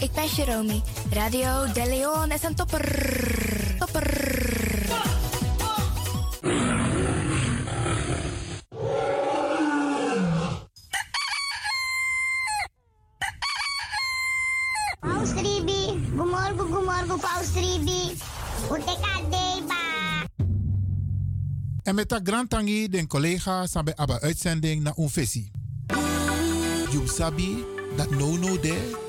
ik ben Jerome. Radio De Leon is een topper. Topper. Paus Ribi, gumorgo gumorgo Paus Ribi. Utekadeba. En met dat grand tangi den collega sabe aba uitzending na unfesi. You sabi dat no no de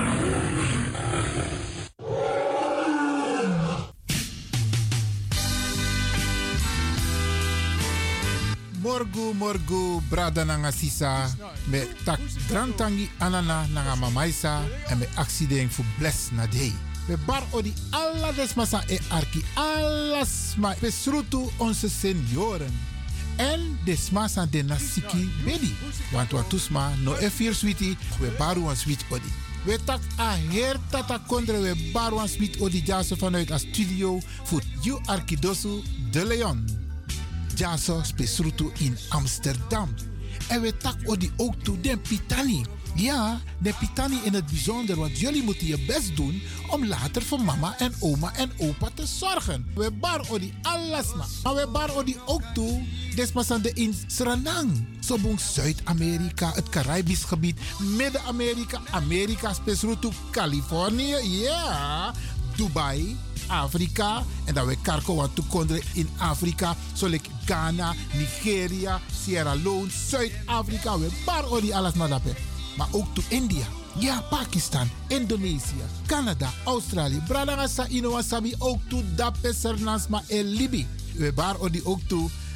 Morgu morgu brada nanga sisa me tak grand tangi anana nanga mamaisa en me accident fu bless na day. We bar odi alla desmasa e arki alles ma besrutu onze senioren. En desmasa de nasiki bedi. Want wat tusma no e vier sweetie, we baru een sweet odi. We tak a her tata kondre we baru een sweet odi vanuit a studio voor you arkidosu de Leon. Jaso spesrutu in Amsterdam. En we tak odi ook toe den pitani. Ja, de pitani in het bijzonder, want jullie moeten je best doen om later voor mama en oma en opa te zorgen. We bar odi alles. Maar we bar odi ook toe, despasande in Suriname. Zo Zuid-Amerika, het Caribisch gebied, Midden-Amerika, Amerika, spesrutu Californië, ja, Dubai, Afrika. En dat we karko wat toekonderen in Afrika. Zoals Ghana, Nigeria, Sierra Leone, Zuid-Afrika. We bar odi alles naar dat. Maar ook to India. Ja, Pakistan, Indonesië, Canada, Australië. Bradangasa ino wasabi ook to dape sernasma el Libi. We bar odi ook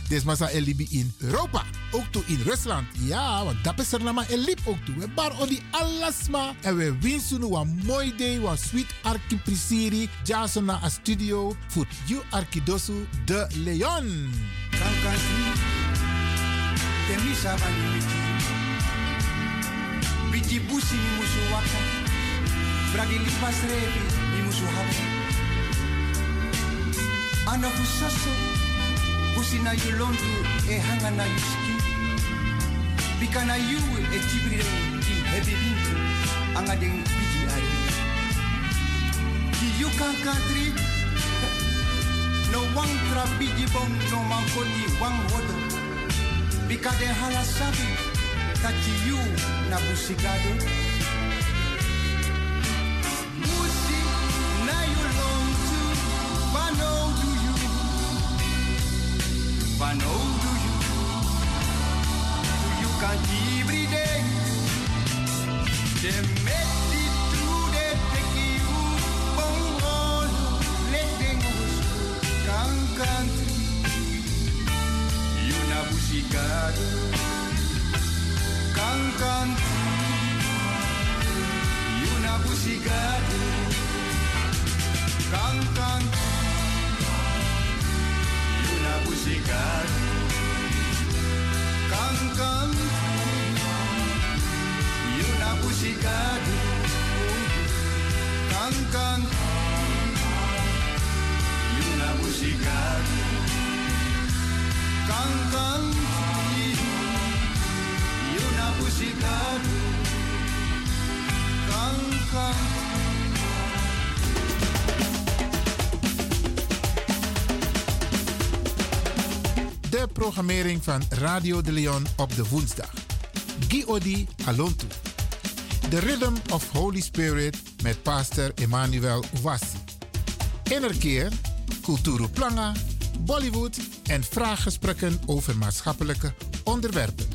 to desmasa el Libi in Europa. Ook to in Rusland. Ja, want dape sernama el Lib ook to. We bar odi alasma. En we winsunu wa mooi day, wa sweet arki prisiri. Jason na a studio. Voor you arkidosu de Leon. Kankasi, temisa banyumiti. Biti busi ni musu waka. Bragi lipas revi ni musu hawa. Ana fusaso, busi na yulondu e hanga na yuski. Bika na yu e tibrire ki hebi bintu. Anga deng biji ari. Ki yu kankantri, no wang tra biji bom no mankoni wang wodo. Bika de hala sabi, tati yu na busigado. Bano do you, do you can every day. De metti tu de teki u bongol, let dengos, kan country, you na busigado, kan country, you na busigado, kan country, you na busigado, kan country, you na busigado, kan country, you na busigado. Kan kan Yuna busigado Kan kan De programmering van Radio de Leon op de woensdag. Giodi Alontu. The Rhythm of Holy Spirit met pastor Emmanuel Ouassi. Innerkeer, Kulturu Planga, Bollywood en vraaggesprekken over maatschappelijke onderwerpen.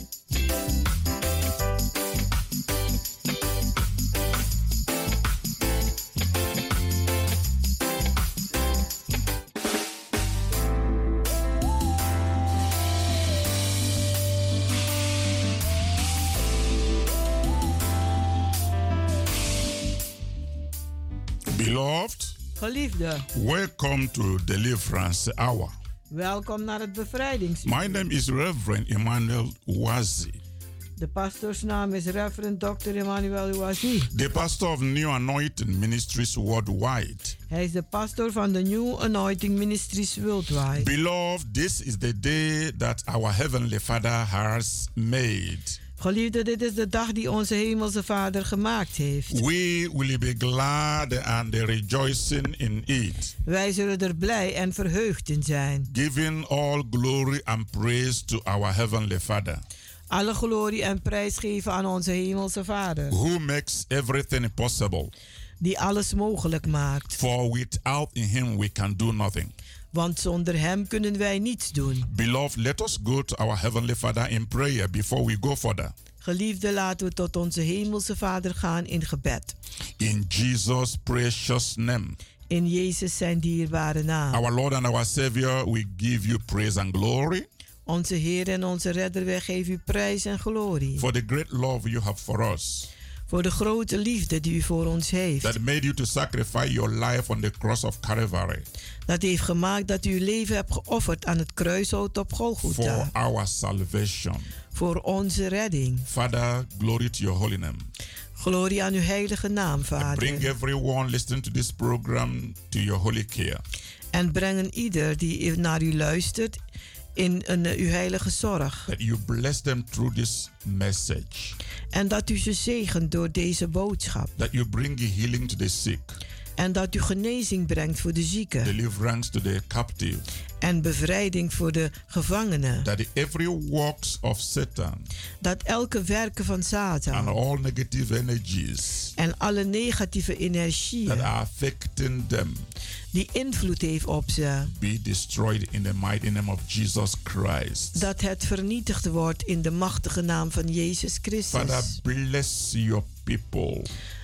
Welcome to Deliverance Hour. welkom naar het bevrijdingsuur. My name is Reverend Emmanuel Wazi, De pastoorsnaam is Reverend Dr. Emmanuel Ouazi. the pastor of New Anointing Ministries worldwide. Hij is de pastor van de New Anointing Ministries Worldwide. Beloved, this is the day that our Heavenly Father has made. Geliefde, dit is de dag die onze Hemelse Vader gemaakt heeft. We will be glad and rejoicing in it, Wij zullen er blij en verheugd in zijn. giving all glory and praise to our Heavenly Father, Alle glorie en prijs geven aan onze Hemelse Vader, who makes everything possible. die alles mogelijk maakt. For without Him, we can do nothing. Want zonder Hem kunnen wij niets doen. Beloved, let us go to our Heavenly Father in prayer before we go further. Geliefde, laten we tot onze Hemelse Vader gaan in gebed. In Jesus' precious name. In Jezus zijn dierbare naam. Our Lord and our Savior, we give you praise and glory Onze Heer en onze Redder, wij geven u prijs en glorie. for the great love you have for us Voor de grote liefde die u voor ons heeft. that made you to sacrifice your life on the cross of Calvary Dat heeft gemaakt dat u uw leven hebt geofferd aan het kruishout op for Golgotha. our salvation. Voor onze redding. Father, glory to your holy name. Glorie aan uw heilige naam, Bring Vader. everyone listening to this program to your holy care. En brengen ieder die naar u luistert in een, uw heilige zorg. That you bless them through this message. En dat u ze zegent door deze boodschap. That you bring healing to the sick, En dat u genezing brengt voor de zieken. deliverance to the captive. En bevrijding voor de gevangenen. that every works of Satan Dat elke werken van and Satan all negative energies en alle negatieve that energieën are affecting them die invloed heeft op ze, be destroyed in the mighty name of Jesus Christ. dat het vernietigd wordt in de machtige naam van Jezus Father, Christus. bless your people.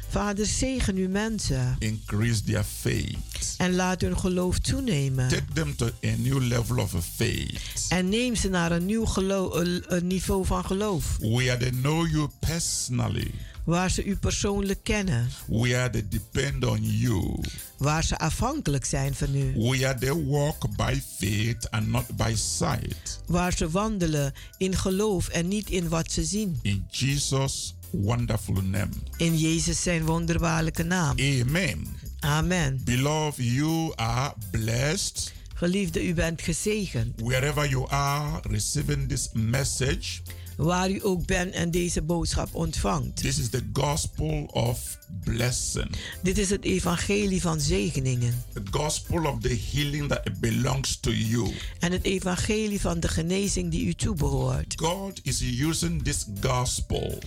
Vader, zegen uw mensen Increase their faith. en laat hun geloof toenemen. Take them to a new level of faith En neem ze naar een nieuw een niveau van geloof, where they know you personally, waar ze u persoonlijk kennen, where they depend on you, waar ze afhankelijk zijn van u, where they walk by faith and not by sight. waar ze wandelen in geloof en niet in wat ze zien. In Jesus' wonderful name. In Jezus zijn wonderbaarlijke naam. Amen. Amen. Beloved, you are blessed Geliefde, u bent gezegend. wherever you are receiving this message. Waar u ook bent en deze boodschap ontvangt. This is the gospel of blessing, Dit is het evangelie van zegeningen. the gospel of the healing that belongs to you. En het evangelie van de genezing die u toebehoort. God is using this gospel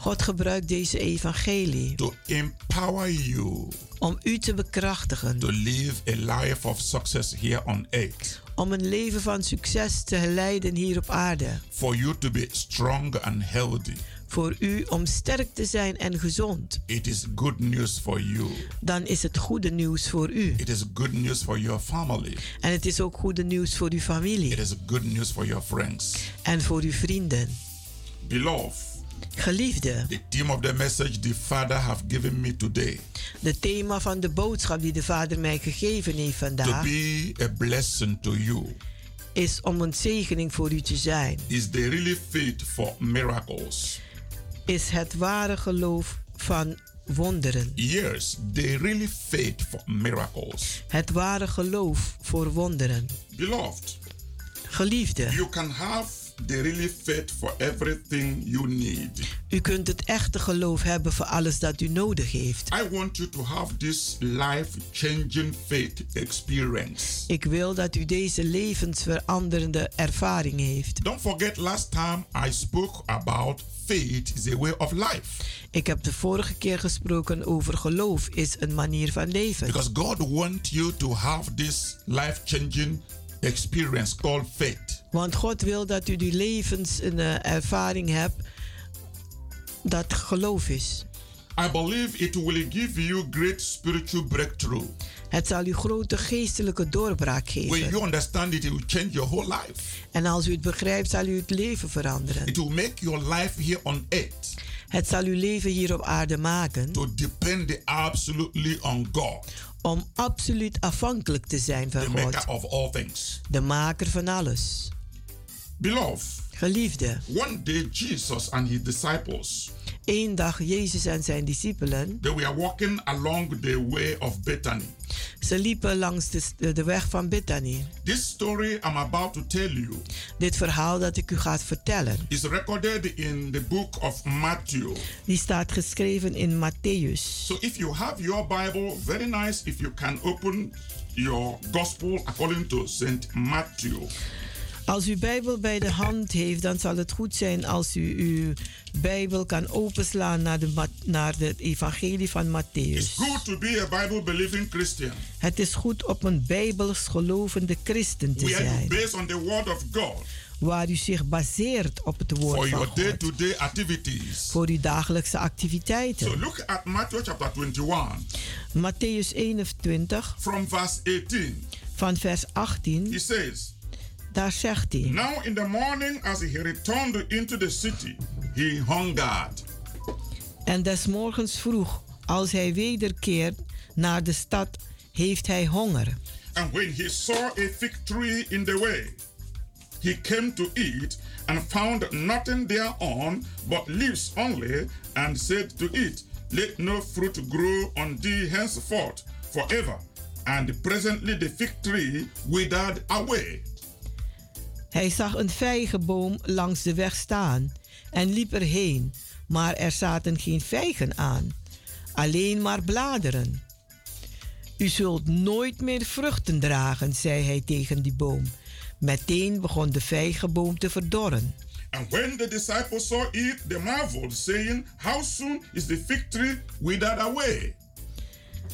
God gebruikt deze evangelie to empower you om u te bekrachtigen. to live a life of success here on earth, Om een leven van succes te leiden hier op aarde. for you to be strong and healthy. Voor u om sterk te zijn en gezond. It is good news for you. Dan is het goede nieuws voor u. It is good news for your family. En het is ook goede nieuws voor uw familie. It is good news for your friends. En voor uw vrienden. Beloved, Geliefde, the theme of the message the Father have given me today de thema van de boodschap die de Vader mij gegeven heeft to vandaag be a blessing to you is om een zegening voor u te zijn. is the really faith for miracles. is het ware geloof van wonderen. Yes, they really faith for miracles. Het ware geloof voor wonderen. Beloved, Geliefde, you can have the really faith for everything you need. u kunt het echte geloof hebben voor alles dat u nodig heeft. I want you to have this life-changing faith experience. Ik wil dat u deze levensveranderende ervaring heeft. Don't forget last time I spoke about faith is a way of life. Ik heb de vorige keer gesproken over geloof is een manier van leven. Because God wants you to have this life-changing experience called faith. Want God wil dat u die levenservaring hebt dat geloof is. I believe it will give you great spiritual breakthrough. Het zal u grote geestelijke doorbraak When geven. you understand it, it will change your whole life. En als u het begrijpt, zal u het leven veranderen. It will make your life here on earth Het zal uw leven hier op aarde maken to depend absolutely on God, om absoluut afhankelijk te zijn van the God, of all things. de maker van alles. Beloved, Geliefde, one day Jesus and his disciples één dag Jezus en zijn discipelen, they were walking along the way of Bethany. ze liepen langs de, de weg van Bethany. This story I'm about to tell you Dit verhaal dat ik u ga vertellen, is recorded in the book of Matthew. die staat geschreven in Matthäus. So if you have your Bible, very nice if you can open your gospel according to St. Matthew. Als u Bijbel bij de hand heeft, dan zal het goed zijn als u uw Bijbel kan openslaan naar, de, naar het evangelie van It's Matthäus. good to be a Bible believing Christian. Het is goed op een Bijbels gelovende christen te you zijn, based on the word of God waar u zich baseert op het for woord van your God, day-to-day activities. voor uw dagelijkse So activiteiten. look at Matthew chapter 21 Matthäus 21 from verse 18. van vers 18, He says, daar zegt hij. Now in the morning as he returned into the city, he hungered. En des morgens vroeg, als hij wederkeert naar de stad, heeft hij honger. And when he saw a fig tree in the way, he came to eat and found nothing thereon but leaves only, and said to it, Let no fruit grow on thee henceforth forever. And presently the fig tree withered away. Hij zag een vijgenboom langs de weg staan en liep erheen, maar er zaten geen vijgen aan, alleen maar bladeren. U zult nooit meer vruchten dragen, zei hij tegen die boom. Meteen begon de vijgenboom te verdorren. And when the disciples saw it, they marveled, saying, How soon is the fig tree withered away?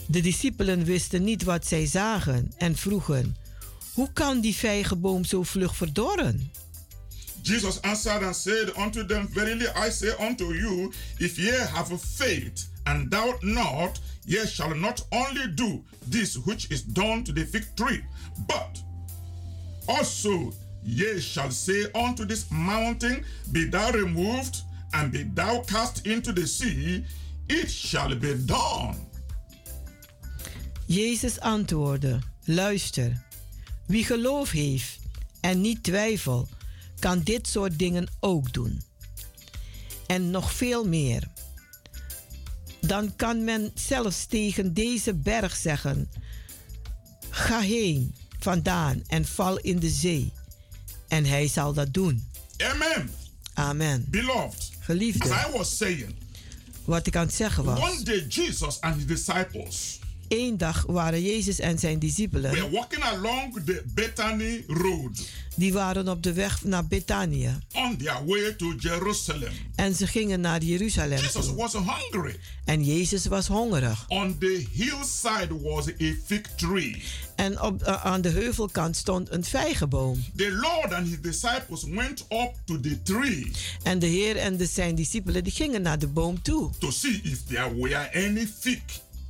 De discipelen wisten niet wat zij zagen en vroegen: Hoe kan die vijgenboom zo vlug verdorren? Jesus answered and said unto them, Verily I say unto you, if ye have faith and doubt not, ye shall not only do this which is done to the fig tree, but also ye shall say unto this mountain, Be thou removed, and be thou cast into the sea, it shall be done. Jezus antwoordde: Luister, wie geloof heeft en niet twijfel, kan dit soort dingen ook doen. En nog veel meer. Dan kan men zelfs tegen deze berg zeggen: Ga heen vandaan en val in de zee. En hij zal dat doen. Amen. Amen. Beloved, as Geliefde, I was saying, wat ik aan het zeggen was. one day Jesus and his disciples Eén dag waren Jezus en zijn discipelen, along the Bethany road die waren op de weg naar Betanië. on their way to Jerusalem. En ze gingen naar Jeruzalem Jesus was hungry. En Jezus was hongerig. On the hillside was a fig tree. En op, eh, aan de heuvelkant stond een vijgenboom. The Lord and his disciples went up to the tree En de Heer en de, zijn discipelen die gingen naar de boom toe. to see if there were any fig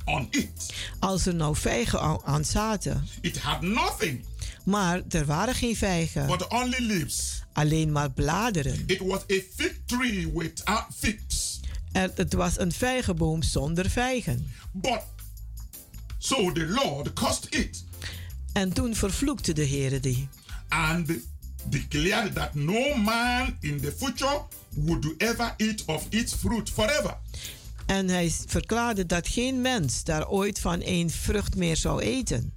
on it. Als er nou vijgen aan, zaten. It had nothing Maar er waren geen vijgen. but only leaves. Alleen maar bladeren. It was a fig tree without figs. En het was een vijgenboom zonder vijgen. But so the Lord cursed it En toen vervloekte de Heer die. and declared that no man in the future would ever eat of its fruit forever. En hij verklaarde dat geen mens daar ooit van een vrucht meer zou eten.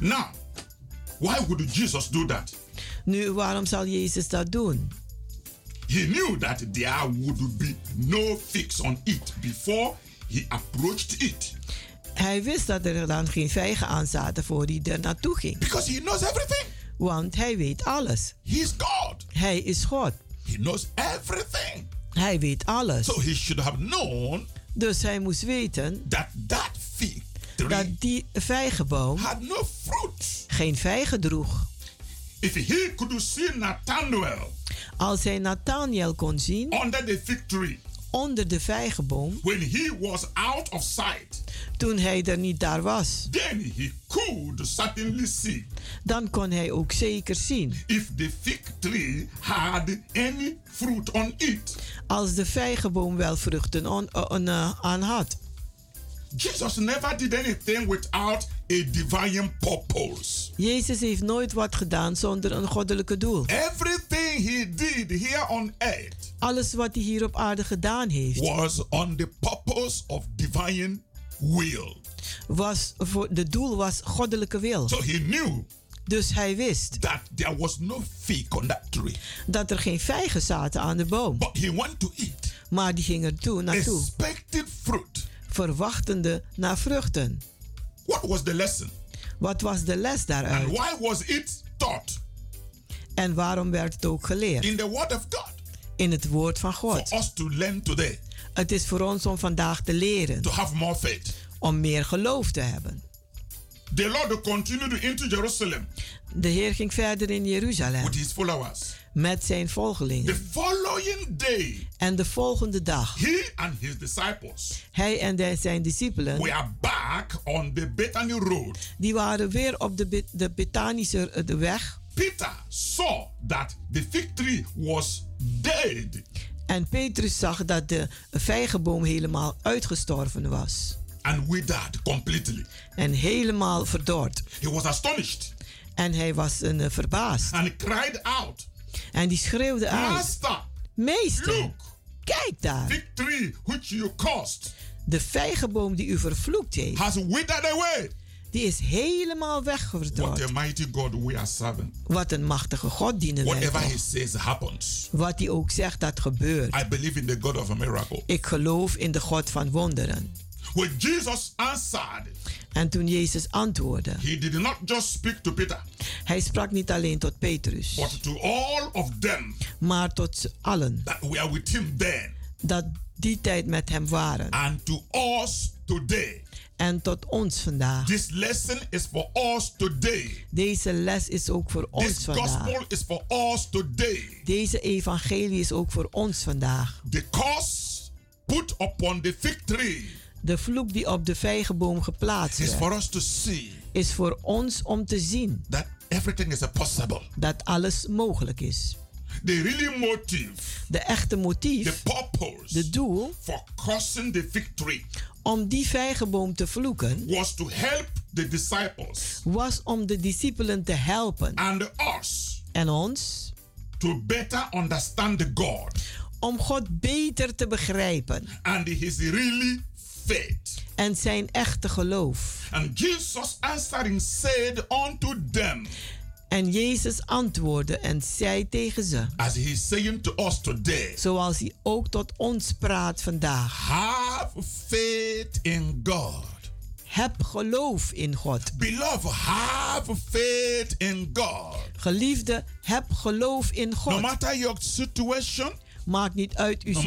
Now, why would Jesus do that? Nu, waarom zal Jezus dat doen? He knew that there would be no fix on it before he approached it. Hij wist dat er dan geen vijgen aan zaten voor hij er naartoe ging. Because he knows everything. Want hij weet alles. He is God. Hij is God. He knows everything. Hij weet alles. So he should have known Dus hij moest weten that that fig tree dat die vijgenboom had no fruit. geen vijgen droeg. If he could see Nathanael Als hij Nathaniel kon zien under the fig tree onder de vijgenboom, when he was out of sight, toen hij er niet daar was, then he could certainly see dan kon hij ook zeker zien if the fig tree had any fruit on it. als de vijgenboom wel vruchten on- on- eh, aan had. Jesus never did anything without a divine purpose. Jezus heeft nooit wat gedaan zonder een goddelijke doel. Everything he did here on earth Alles wat hij hier op aarde gedaan heeft, was on the purpose of divine will. was voor de doel was goddelijke wil. So he knew Dus hij wist that there was no fig on that tree. dat er geen vijgen zaten aan de boom. But he went to eat, Maar die ging er toe, naartoe, expecting fruit. Verwachtende naar vruchten. What was the lesson? Wat was de les And daaruit? why was it taught? En waarom werd het ook geleerd? In the Word of God. In het woord van For God. us to learn today, Het is voor ons om vandaag te leren, to have more faith. om meer geloof te hebben. The Lord continued into Jerusalem De Heer ging verder in Jeruzalem with his followers. Met zijn The volgelingen. following day, En de volgende dag, he and his disciples hij en zijn discipelen, were back on the Bethany road. die waren weer op de, de Bethanische eh, de weg. Peter saw that the fig tree was dead En Petrus zag dat de vijgenboom helemaal uitgestorven was. and withered completely. En helemaal verdord. He was astonished En hij was een, eh, verbaasd. and cried out, En die schreeuwde uit: Master, Meester, look, kijk daar. tree which you caused De vijgenboom die u vervloekt heeft, has withered away. die is helemaal What weggeverdord. a mighty God we are serving. Wat een machtige God dienen wij Whatever toch. he says happens. Wat hij ook zegt, dat gebeurt. I believe in the God of a miracle. Ik geloof in de God van wonderen. When Jesus answered, En toen Jezus antwoordde, he did not just speak to Peter, hij sprak niet alleen tot Petrus, but to all of them maar tot allen that were with him then, dat die tijd met hem waren. and to us today. En tot ons vandaag. This lesson is for us today. Deze les is ook voor ons This vandaag. gospel is for us today. Deze evangelie is ook voor ons vandaag. The curse put upon the fig tree De vloek die op de vijgenboom geplaatst is for us to see is voor ons om te zien that everything is possible. dat alles mogelijk is. The really motive, De echte the motief, purpose de doel for cursing the tree om die vijgenboom te vloeken, was to help the disciples was om de discipelen te helpen and us en ons to better understand the God om God beter te begrijpen and his really faith. en zijn echte geloof. And Jesus answering said unto them, En Jezus antwoordde en zei tegen ze, as he is saying to us today, zoals hij ook tot ons praat vandaag. have faith in God. Heb geloof in God. Beloved, have faith in God. Geliefde, heb geloof in No God. matter your situation, Maakt niet uit uw no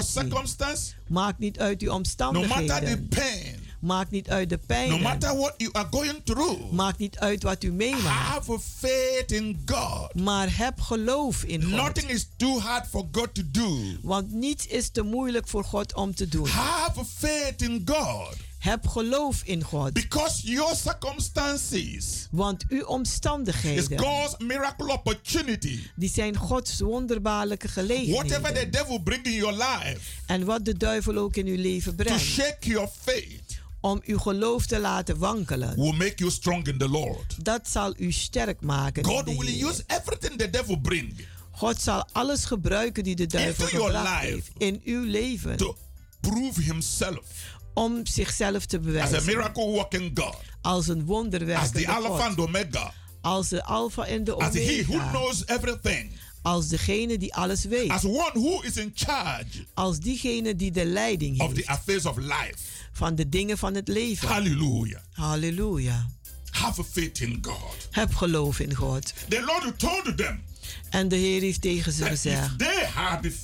situatie. Maakt niet uit uw no matter the omstandigheden. pain, Maakt niet uit de no pijn. matter what you are going through, Maakt niet uit wat u meemaakt. have faith in God. Maar heb geloof in God. Nothing is too hard for God to do. Want niets is te moeilijk voor God om te doen. Have faith in God. Heb geloof in God. Because your circumstances Want uw is omstandigheden, God's miracle opportunity. die zijn Gods wonderbaarlijke Whatever the gelegenheden. devil bring in your life En wat de duivel ook in uw leven to brengt. shake your faith Om uw geloof te laten wankelen. will make you strong in the Lord. Dat zal u sterk maken. in God de will Heer. use everything the devil bring God zal alles gebruiken die de duivel Into your gebracht life. heeft in uw leven. to prove himself om zichzelf te as a bewijzen. miracle working God, Als een as wonderwerkende the Alpha God. and Omega, Als de Alpha en de as he who Omega. knows everything, Als degene die alles weet. as one who is in charge Als diegene die de leiding of the heeft affairs of life. van de dingen van het leven. Hallelujah. Halleluja. Have faith in God. Heb geloof in God. The Lord told them En de Heer heeft tegen ze gezegd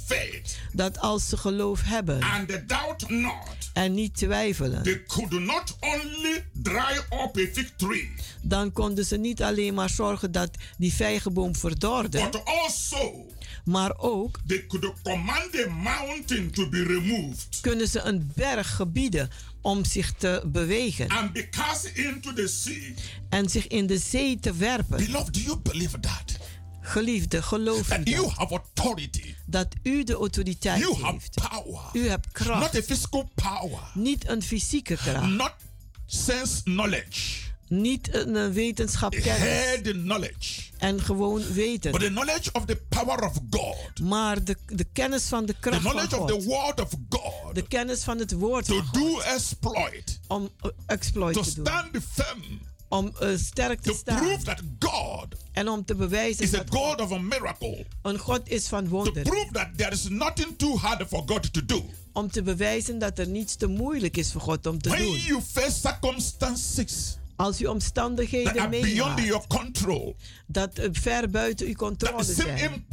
faith dat als ze geloof hebben and they doubt not, en niet twijfelen, they could not only dry up a fig tree, dan konden ze niet alleen maar zorgen dat die vijgenboom verdorde, but also maar ook they could command the mountain to be removed kunnen ze een berg gebieden om zich te bewegen and be cast into the sea. en zich in de zee te werpen. Beloved, do you believe that? Geliefde, geloof u you have authority, dat u de autoriteit you have heeft. power, U hebt not kracht, a physical power, niet een fysieke kracht, not sense knowledge, niet een wetenschap kennis. head knowledge, en gewoon but weten, the knowledge of the power of God, maar de, de kennis van de the kracht van knowledge of the God, word of God, de kennis van het woord to van God, do exploit, om eh, exploit to te doen, stand firm, om eh, sterk te to staan prove that God en om te bewijzen is a dat God of a miracle, een God is van to wonderen. prove that there is nothing too hard for God to do. Om te bewijzen dat er niets te moeilijk is voor God om te When doen. you face circumstances Als u omstandigheden meemaakt dat eh, ver buiten uw controle zijn,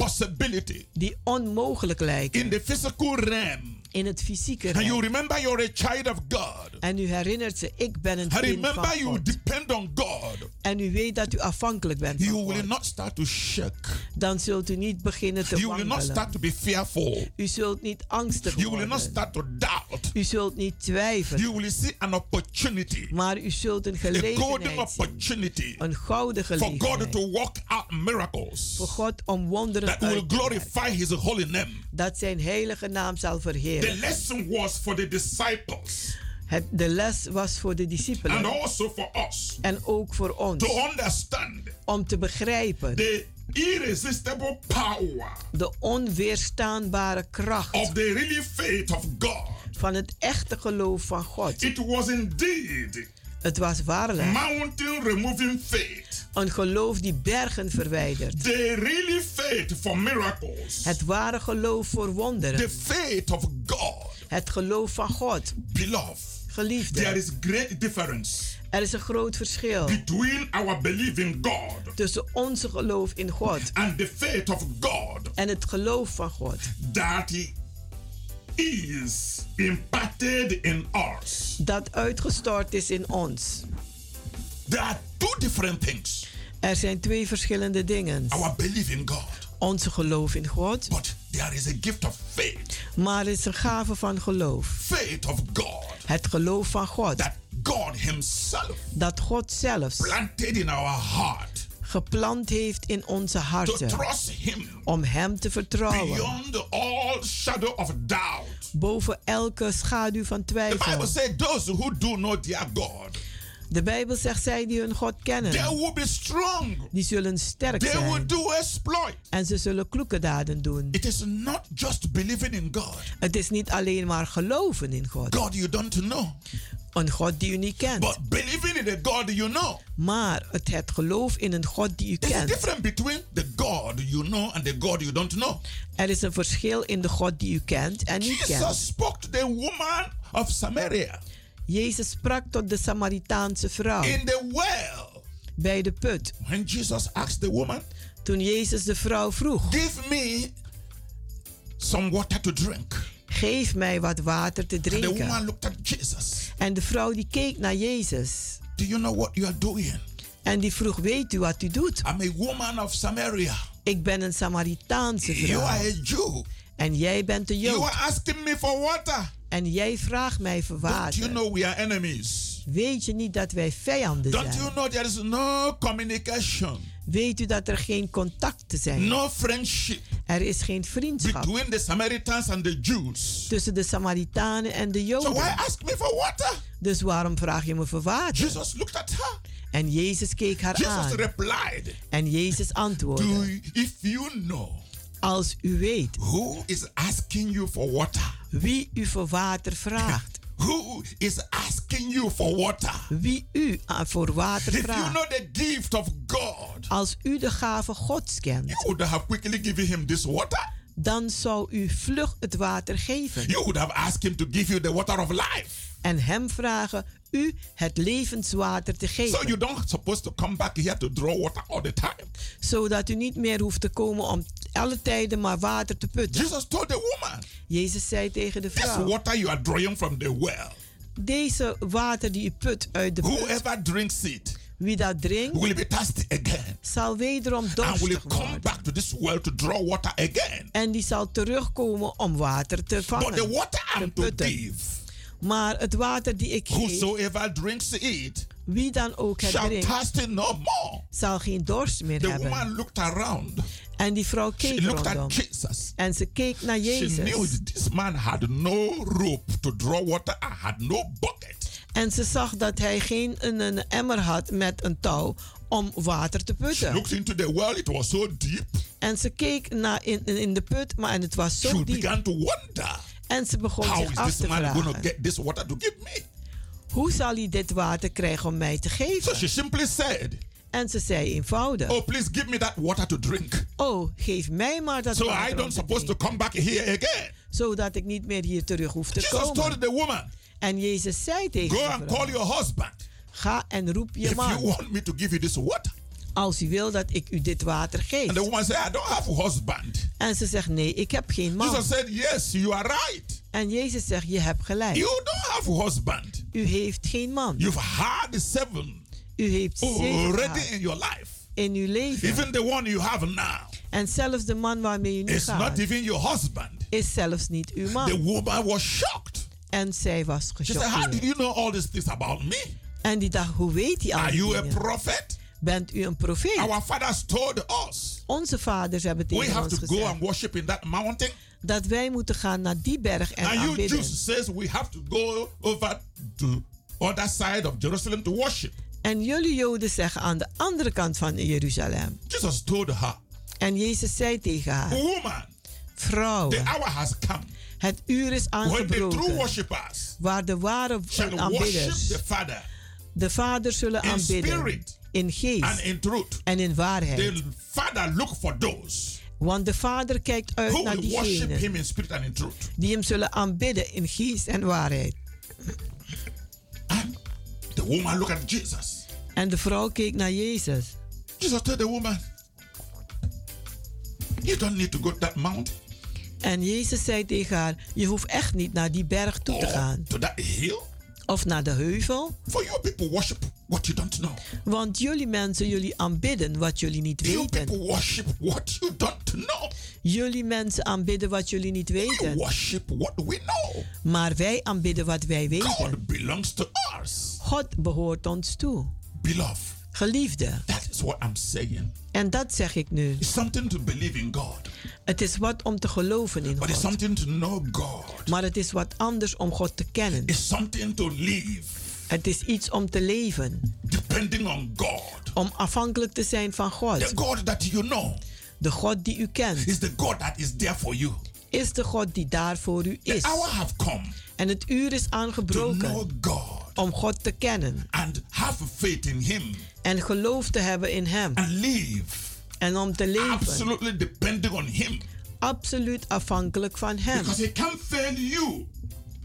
die onmogelijk lijken in the physical realm, in het fysieke and you remember you're a child of God, En u herinnert ze, ik ben een kind van remember you God. depend on God, En u weet dat u afhankelijk bent you van will God. not start to shake. Dan zult u niet beginnen te You will not start to be fearful. U zult niet angstig You will not worden. start to doubt. U zult niet twijfelen. You will see an opportunity, Maar u zult een a golden gelegenheid zien. opportunity Een gouden for God gelegenheid. to work out miracles Voor God om wonderen that will te werken. glorify His holy name. Dat zijn heilige naam zal The lesson was for the disciples Het, de les was voor de and discipelen also for us en ook voor ons. to understand Om te begrijpen the irresistible power de onweerstaanbare kracht of the really faith of God. van het echte geloof van God. It was indeed Het was waarlijk mountain removing faith, een geloof die bergen verwijdert. the really faith for miracles, Het ware geloof voor the wonderen. faith of God. Het geloof van God. Beloved, there Geliefde, is great difference er is een groot verschil between our belief in God tussen onze geloof in God and the faith of God en het geloof van God. that is imparted in us. Dat uitgestort is in ons. There are two different things. Er zijn twee verschillende dingen. Our belief in God, Onze geloof in God, but there is a gift of faith. maar er is een gave van geloof. Faith of God Het geloof van God. that God Himself Dat God zelfs planted in our heart geplant heeft in onze harten. Om Hem te vertrouwen. beyond all shadow of doubt. Boven elke schaduw van The Bible twijfel. De Bijbel zegt zij die hun God they kennen. will be strong. Die zullen sterk They will zijn. do exploit. En ze zullen kloeke daden doen. It is not just believing in God. Het is niet alleen maar geloven in God. God you don't know. Een God die u niet kent. But believing in the God you know. Maar het, het geloof in een God die u There's a kent. difference between the God you know and the God you don't know. Er is een verschil in de God die u kent en niet Jesus kent. spoke to the woman of Samaria Jezus sprak tot de Samaritaanse vrouw in the well. bij de put. When Jesus asked the woman, Toen Jezus de vrouw vroeg: Give me some water to drink. Geef mij wat water te And the woman drinken. looked at Jesus. En de vrouw die keek naar Jezus. Do you know what you are doing? En die vroeg: Weet u wat u doet? I'm a woman of Samaria. Ik ben een Samaritaanse You vrouw. are a Jew. En jij bent de You Jood. are asking me for water. En jij vraagt mij voor Don't you water. know we are enemies? Weet je niet dat wij vijanden Don't you zijn? know there is no communication, Weet u dat er geen contacten zijn? no friendship Er is geen vriendschap between the Samaritans and the Jews? tussen de Samaritanen en de So why Joden. ask me for water? Dus waarom vraag je me voor water? Jesus looked at her. En Jezus keek haar Jesus aan. replied, En Jezus Do antwoordde: if you know Als u weet who is asking you for water, wie u voor water vraagt, who is asking you for water, wie u aan voor water if you vraagt, know the gift of God, als u de gave Gods kent, you would have quickly given him this water. dan zou u vlug het water geven You would have asked him to give you the water of life. en hem vragen u het levenswater te So geven, you don't supposed to come back here to draw water all the time. zodat u niet meer hoeft te komen om alle tijden maar water te putten. Jesus told the woman, Jezus zei tegen de This vrouw, water you are drawing from the well, deze water die u put uit de put, whoever drinks it wie dat drinkt, will be thirsty again zal wederom and will dorstig come back to this well to draw water again. En die zal terugkomen om water te But the vangen. water I'm to give, Maar het water die ik geef, whosoever drinks it wie dan ook het drinkt, no more. zal geen dorst meer The hebben. woman looked around. En die vrouw She keek rondom. at Jesus. En ze keek naar She knew Jezus. that this man had no rope to draw water and had no bucket. En ze zag dat hij geen een, een emmer had met een touw om water te She putten. looked into the well, it was so deep. En ze keek naar in, in in de put, maar en het was She zo diep. began to wonder En ze begon how zich is af this te man vragen. get this water to give me? Hoe zal hij dit water krijgen om mij te So geven? she simply said, En ze zei eenvoudig. Oh, please give me that water to drink. Oh, geef mij maar dat So I water don't supposed to come back here again. Zodat ik niet meer hier terug hoef te Jesus komen. told the woman, En Jezus zei tegen Go de and call your husband ga en roep je if you man. want me to give you this water. Als u wil dat ik u dit water geef. And the woman said, I don't have a husband. En ze zegt, nee, ik heb geen man. Jesus said, Yes, you are right. En Jezus zegt, je hebt gelijk. You don't have a husband. U heeft geen man. You've had seven U heeft zeven already in your life. in uw leven. Even the one you have now En zelfs de man waarmee u nu is not gaat, even your husband. is zelfs niet uw The man. woman was shocked. En zij was She said, How did you know all these things about me? En die dacht, hoe weet hij al Are you a dingen? prophet? Bent u een profeet? Our fathers told us Onze vaders hebben we tegen have ons to go gezegd and worship in that mountain. dat wij moeten gaan naar die berg en And you aanbidden. Jews says we have to go over to other side of Jerusalem to worship. En jullie Joden zeggen aan de andere kant van Jeruzalem. Jesus told her, En Jezus zei tegen haar, Woman, vrouw, the hour has come het uur is when the true aangebroken waar de ware aanbidders the Father de Vader zullen in aanbidden spirit in and geest in truth. en in waarheid. The Father look for those Want de Vader kijkt uit who naar diegenen Him in spirit and in truth. die hem zullen aanbidden in geest en waarheid. And the woman looked at Jesus. En de vrouw keek naar Jezus. Jesus told the woman, You don't need to go to that mountain En Jezus zei tegen haar: Je hoeft echt niet naar die berg toe te or gaan. to that hill. Of naar de heuvel. For your people worship what you don't know. Want jullie mensen, jullie aanbidden wat jullie niet You weten. people worship what you don't know. Jullie mensen aanbidden wat jullie niet We weten. worship what we know. Maar wij aanbidden wat wij weten. God belongs to us. God behoort ons toe. Beloved, Geliefde. that is what I'm saying. En dat zeg ik nu. It's something to believe in God, Het is wat om te geloven in but it's God. something to know God. Maar het is wat anders om God te kennen. It's something to live Het is iets om te leven. depending on God. Om afhankelijk te zijn van The God. God that you know De God die u kent. is the God that is there for you. Is de God die daar voor u The is. hour have come En het uur is aangebroken God om God te kennen. and have faith in Him En geloof te hebben in Hem. and live En om te leven. absolutely depending on Him Absoluut afhankelijk van Hem. because He can't fail you.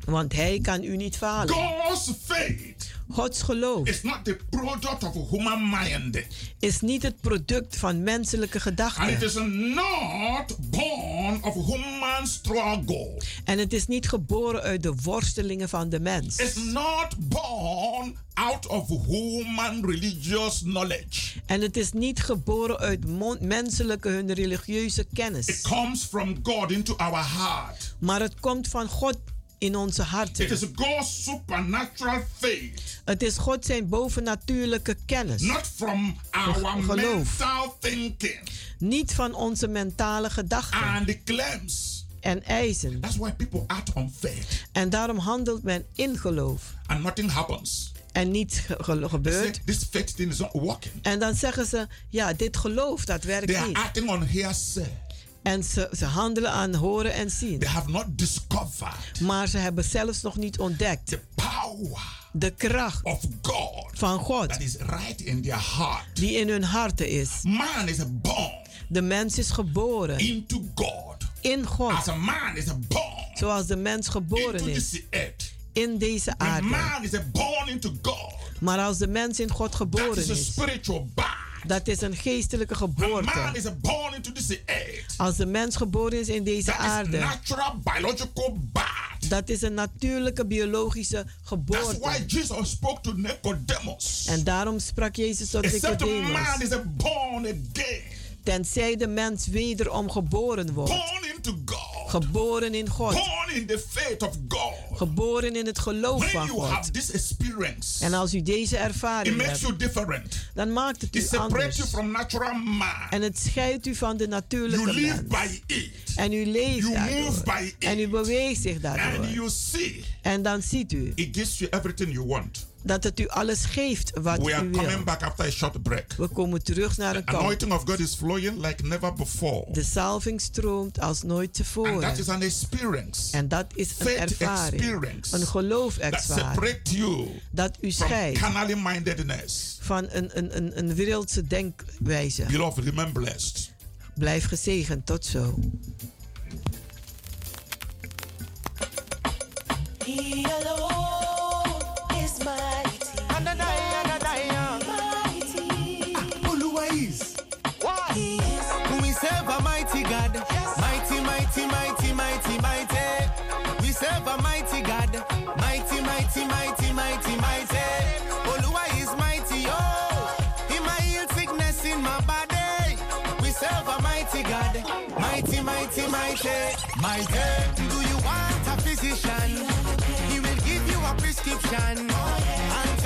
Want Hij kan u niet falen. God's faith Gods geloof is not the product of human mind. is niet het product van menselijke And it gedachten. is not born of human struggle. En het is niet geboren uit de worstelingen van de mens. It's not born out of human religious knowledge. En het is niet geboren uit menselijke hun religieuze It kennis. comes from God into our heart. Maar het komt van God in onze It harten. is God's supernatural faith, Het is God zijn bovennatuurlijke kennis. not from our Geloof. mental thinking Niet van onze mentale gedachten and the claims. en eisen. That's why people act on faith En daarom handelt men in geloof. and nothing happens. En niets ge- ge- They say, gebeurt. this faith thing is not working. En dan zeggen ze, ja, dit geloof, dat They werkt are niet. acting on hearsay. En ze, ze handelen aan horen en zien. They have not discovered Maar ze hebben zelfs nog niet ontdekt the power de kracht of God van God that is right in their heart. die in hun harten is. Man is born De mens is geboren into God. in God. As a man is born Zoals de mens geboren into is this earth. in deze aarde. man is born into God. Maar als de mens in God That geboren is a is, spiritual birth. Dat is een geestelijke The man geboorte. is born into this earth. Als de mens geboren is in deze That is aarde, natural biological birth. dat is een natuurlijke biologische That's geboorte. why Jesus spoke to Nicodemus. En daarom sprak Jezus tot Except Nicodemus. man is born again, Tenzij de mens wederom geboren wordt. born into God, Geboren in God. born in the faith of God. Geboren in het geloof van you God. En als u deze it ervaring hebt, you dan maakt het u It anders. you from. En het scheidt u van de You natuurlijke live mens. by it, En u leeft You move daardoor. by En u it. beweegt zich and daardoor. you see En dan ziet u it gives you everything you want. Dat het u alles geeft wat We are u coming wil. back after a short break. We komen terug naar een kamp. Anointing of God is flowing like never before. De salving stroomt als nooit And that tevoren. is an experience En dat is een Faith ervaring. experience. Een that geloofservaring. separates you Dat u from scheidt mindedness. van een, een, een, een wereldse denkwijze. Beloved, remain blessed. Blijf gezegend. Tot zo. He alone is my mighty God. Mighty, mighty, mighty, mighty. Mighty. We serve a mighty God, mighty, mighty, mighty, mighty, mighty, Oluwa is mighty, oh, in my heal fitness in my body. We serve a mighty God, mighty, mighty, mighty, mighty. Do you want a physician? He will give you a prescription. Tell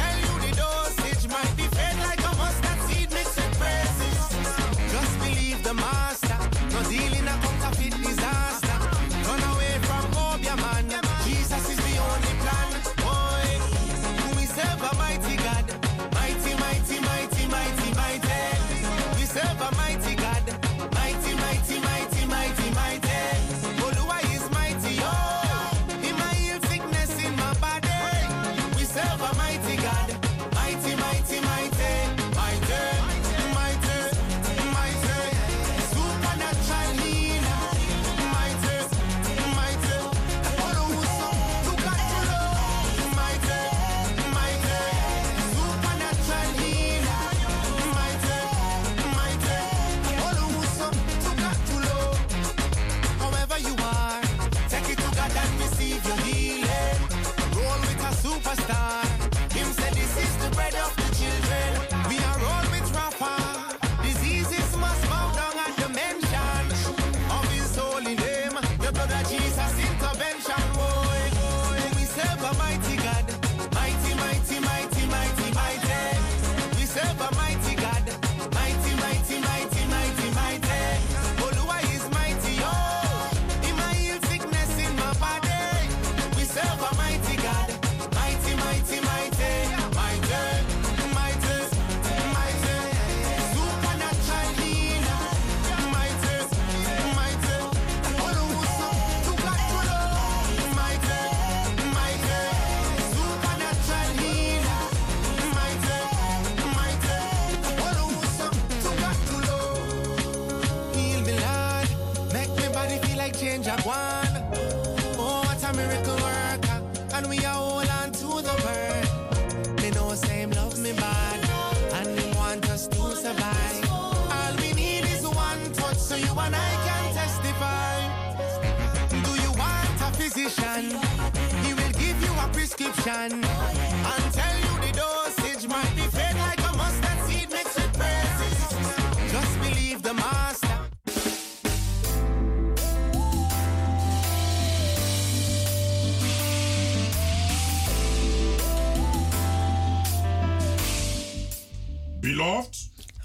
a prescription. And tell you the dosage might be fed like a mustard seed mixed with praises. Just believe the master. Beloved,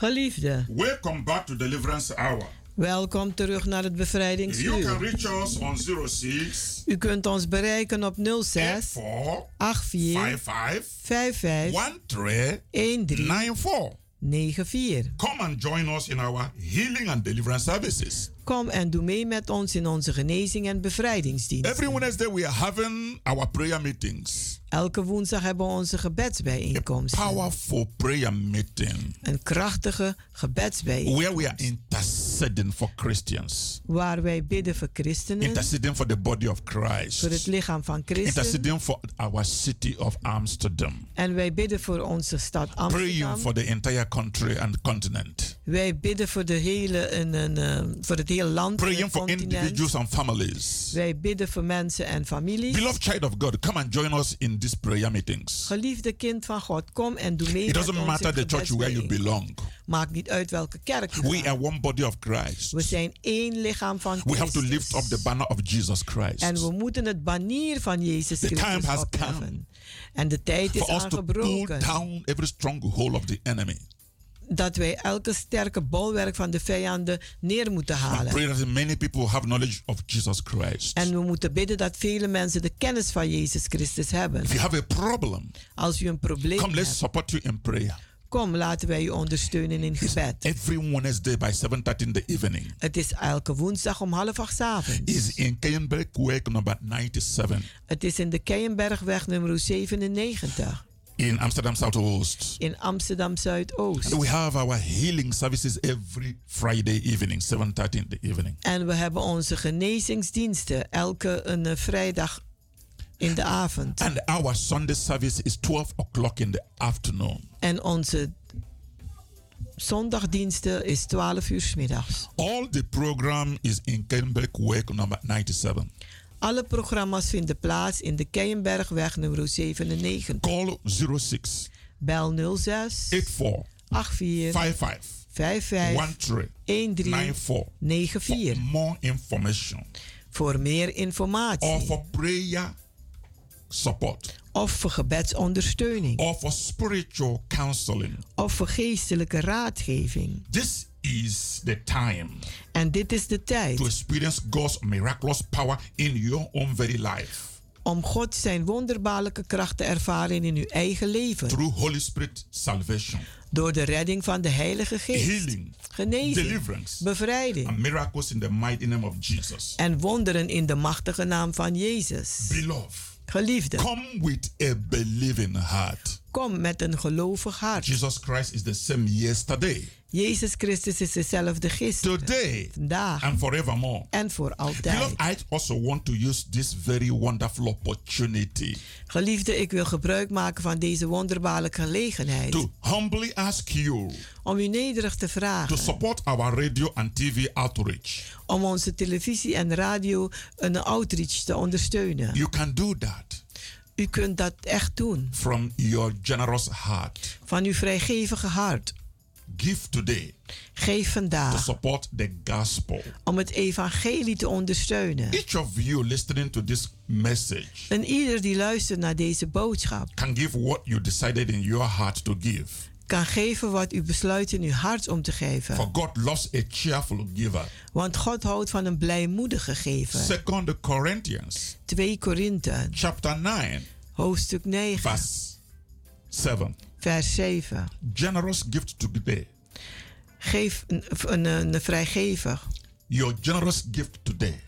Geliefde, welcome back to Deliverance Hour. Welkom terug naar het You can bevrijdingsuur. reach us on 06 U kunt ons bereiken op 06 4 84 55 55 13 13 94. 94. Come and join us in our healing and deliverance services. Kom en doe mee met ons in onze genezing en bevrijdingsdienst. Every Wednesday we are having our prayer meetings. Elke woensdag hebben we onze gebedsbijeenkomsten. Powerful prayer meeting Een krachtige gebedsbijeenkomst. where we are interceding for Christians, Waar wij bidden voor christenen, interceding for the body of voor het Christ, lichaam van Christus. interceding for our city of Amsterdam, En wij bidden voor onze stad praying Amsterdam. for the entire country and continent, Wij bidden voor, de hele, een, een, eh, voor het hele land en praying for individuals and families. Wij bidden voor mensen en families. Beloved child of God, come and join us in these prayer meetings. Geliefde kind van God, kom en doe mee It doesn't matter the church where you belong. Maakt niet uit welke kerk je We are one body of Christ. We zijn één lichaam van We have to Christus. lift up the banner of Jesus Christ. En we moeten het banier van Jezus The time Christus has opheffen. En de tijd is For us to pull aangebroken. down every stronghold of the enemy. Dat wij elke sterke bolwerk van de vijanden neer moeten halen. pray that many people have knowledge of Jesus Christ. En we moeten bidden dat vele mensen de kennis van Jezus Christus hebben. If you have a problem, Als u een probleem come let's hebt, support you in prayer. kom laten wij u ondersteunen in gebed. Every Wednesday by 7.30 in the evening Het is elke woensdag om half acht 's avonds. is in number 97 Het is in de Keienbergweg nummer 97 in Amsterdam Southoost. in Amsterdam Zuidoost. And we have our healing services every Friday evening, 7.30 in the evening. En we hebben onze genezingsdiensten elke een eh, vrijdag in de avond. And our Sunday service is 12 o'clock in the afternoon. En onze zondagdiensten is 12 uur 's middags. All the program is in Kenberg number 97. Alle programma's vinden plaats in de Keienbergweg nummer 97. Call 06 Bel 06 84 84 55 55 13 13 94 94. for more information. Voor meer or informatie for prayer support. Of voor gebedsondersteuning. Or for spiritual counseling. of voor geestelijke raadgeving. This is the time En dit is de to tijd experience God's miraculous power in your own very life om God zijn wonderbaarlijke kracht te ervaren in uw eigen leven. through Holy Spirit salvation, Door de redding van de Heilige Geest. healing, Genezing, deliverance, bevrijding and miracles in the mighty name of Jesus. en wonderen in de machtige naam van Jezus. Beloved, Geliefde, come with a believing heart. Kom met een gelovig hart. Jesus Christ is the same yesterday, Jezus Christus is dezelfde gisteren, today, vandaag and forevermore. en voor Beloved, altijd. I also want to use this very wonderful opportunity Geliefde, ik wil gebruik maken van deze wonderbaarlijke gelegenheid to humbly ask you om u nederig te to vragen support our radio and TV outreach. om onze televisie en radio een outreach te ondersteunen. You can do that U kunt dat echt doen from your generous heart. van uw vrijgevige hart. Give today Geef to vandaag support the gospel. om het evangelie te ondersteunen. Each of you listening to this message En ieder die luistert naar deze boodschap can give what you decided in your heart to give. Kan geven wat u besluit in uw hart om te For geven. God loves a cheerful giver. Want God houdt van een blijmoedige gever. Second Corinthians 2 Korinthe, chapter 9 hoofdstuk 9, verse 7. vers 7. Generous gift today. Geef een, een, een vrijgevig. Your generous gift today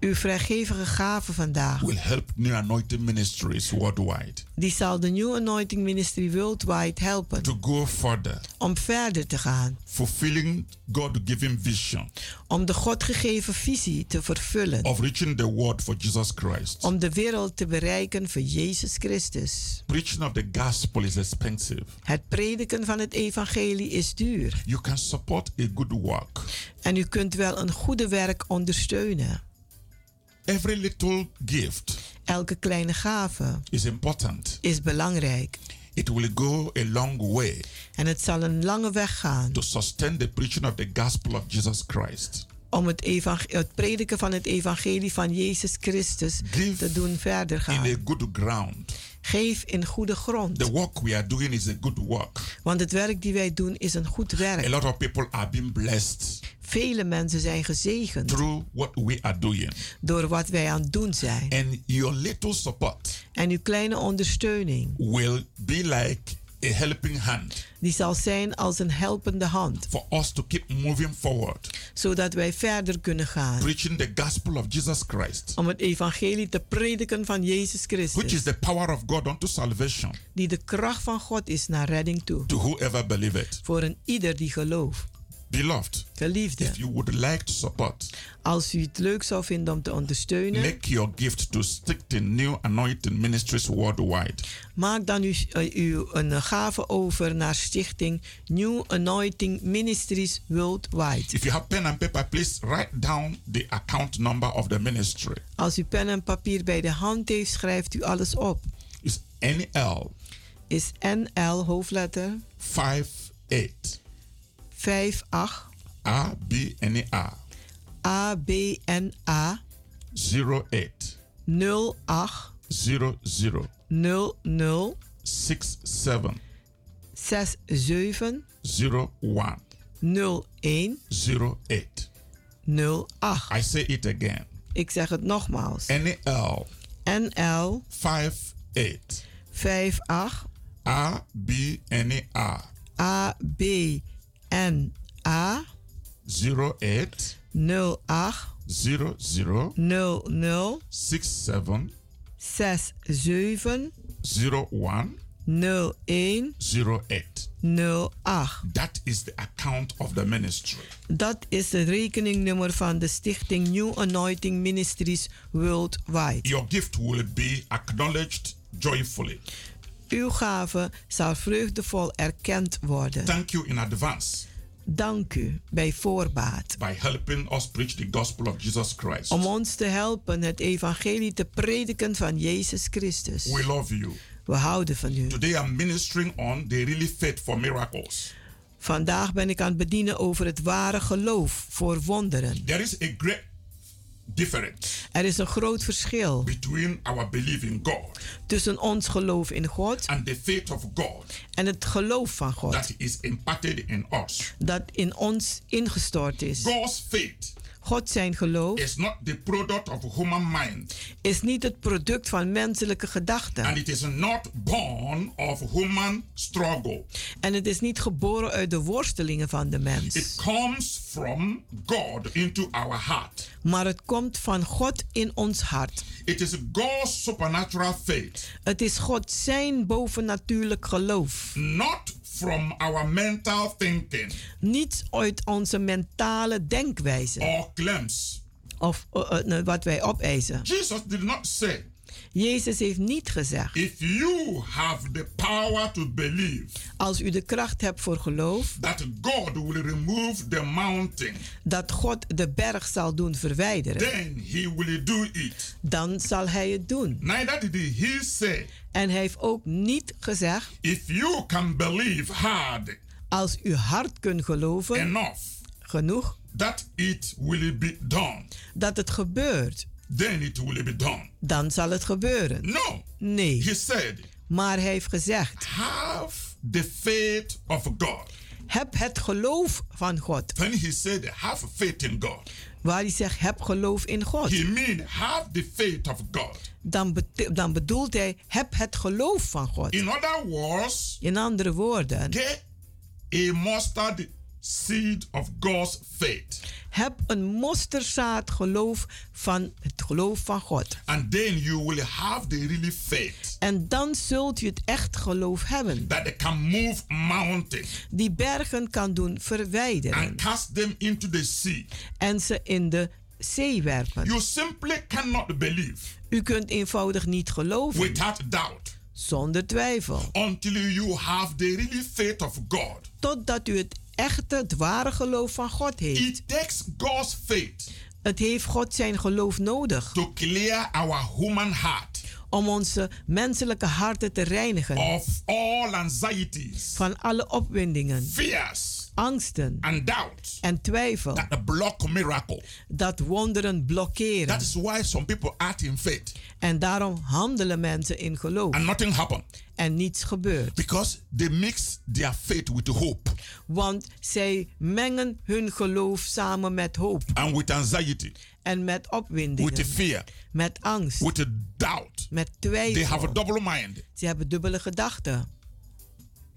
Uw vrijgevige gave vandaag, will help New Anointing Ministries worldwide die zal de New Anointing Ministry Worldwide helpen to go further, om verder te gaan. fulfilling God given vision Om de God gegeven visie te vervullen. of reaching the world for Jesus Christ. Om de wereld te bereiken voor Jezus Christus. Preaching of the gospel is expensive. Het prediken van het evangelie is duur. You can support a good work. En u kunt wel een goede werk ondersteunen. Every little gift Elke kleine gave is important. is belangrijk. It will go a long way En het zal een lange weg gaan to sustain the preaching of the gospel of Jesus Christ. om het, het prediken van het evangelie van Jezus Christus Give te doen verder In gaan. a good ground. Geef in goede grond. The work we are doing is a good work. Want het werk die wij doen is een goed A werk. lot of people are being blessed Vele mensen zijn gezegend through what we are doing. door wat wij aan het doen zijn. And your little support En uw kleine ondersteuning will be like a helping hand Die zal zijn als een helpende hand. for us to keep moving forward, Zodat wij verder kunnen gaan. preaching the gospel of Jesus Christ, Om het evangelie te prediken van Jezus which is Christus. the power of God unto salvation Die de kracht van God is naar redding toe. to whoever believeth. Voor een ieder die gelooft. Beloved, Geliefde, if you would like to support, als u het leuk zou vinden om te ondersteunen, make your gift to stick to New Anointing Ministries worldwide. maak dan uw, eh, uw een gave over naar stichting New Anointing Ministries Worldwide. If you have pen and paper, please write down the account number of the ministry. Als u pen en papier bij de hand heeft, schrijft u alles op. It's NL Is NL hoofdletter 58 58 ABNA ABNA 08 08 00 00 67 67 01 01 08. 08. I say it again. Ik zeg het nogmaals. NL NL 58 58 ABNA ABNA 08 08 00 00 67 67 01 01 08. 08. That is the account of the ministry. Dat is het rekeningnummer van de stichting New Anointing Ministries Worldwide. Your gift will be acknowledged joyfully. Uw gave zal vreugdevol erkend worden. Thank you in advance Dank u bij voorbaat. by helping us preach the gospel of Jesus Christ. Om ons te helpen het evangelie te prediken van Jezus Christus. We love you. We houden van u. Today I'm ministering on the really faith for miracles. Vandaag ben ik aan het bedienen over het ware geloof voor wonderen. There is a great difference Er is een groot verschil between our belief in God tussen ons geloof in God and the faith of God en het geloof van God that is imparted in us. dat in ons ingestort is. God's faith God zijn geloof is not the product of human mind is niet het product van menselijke gedachten. and it is not born of human struggle. En het is niet geboren uit de worstelingen van de mens. It comes from God into our heart. Maar het komt van God in ons hart. It is God's supernatural faith, Het is God zijn bovennatuurlijk geloof. not from our mental thinking Niet uit onze mentale denkwijze or claims. of eh, eh, wat wij opeisen. Jesus did not say, Jezus heeft niet gezegd: if you have the power to believe als u de kracht hebt voor geloof, that God will remove the mountain, dat God de berg zal doen verwijderen, then he will do it. dan zal hij het doen. Neither did he say, En hij heeft ook niet gezegd: if you can believe hard als u hard kunt geloven, enough genoeg, that it will be done, dat het gebeurt, then it will be done. dan zal het gebeuren. No, Nee. he said, Maar hij heeft gezegd: have the faith of God. heb het geloof van God. When he said, have faith in God, Waar hij zegt: heb geloof in God. he mean have the faith of God. Dan, bete- dan bedoelt hij: heb het geloof van God. In other words, In andere woorden, get a mustard seed of God's faith. heb een mosterdzaad geloof van het geloof van God. And then you will have the really faith En dan zult u het echt geloof hebben. that they can move mountains Die bergen kan doen verwijderen. and cast them into the sea. En ze in de zee werpen. You simply cannot believe U kunt eenvoudig niet geloven. without doubt Zonder twijfel. until you have the really faith of God. Totdat u het echte, het ware geloof van God heeft. It takes God's faith Het heeft God zijn geloof nodig. to clear our human heart Om onze menselijke harten te reinigen. of all anxieties, Van alle opwindingen, fears, angsten and doubts en twijfel. that block miracle. Dat wonderen blokkeren. That is why some people act in faith En daarom handelen mensen in geloof. and nothing happen En niets gebeurt. because they mix their faith with hope Want zij mengen hun geloof samen met hoop. and with anxiety, En met opwindingen. with fear, Met angst. with doubt. Met They have a twijfel. double mind. Ze hebben dubbele gedachten.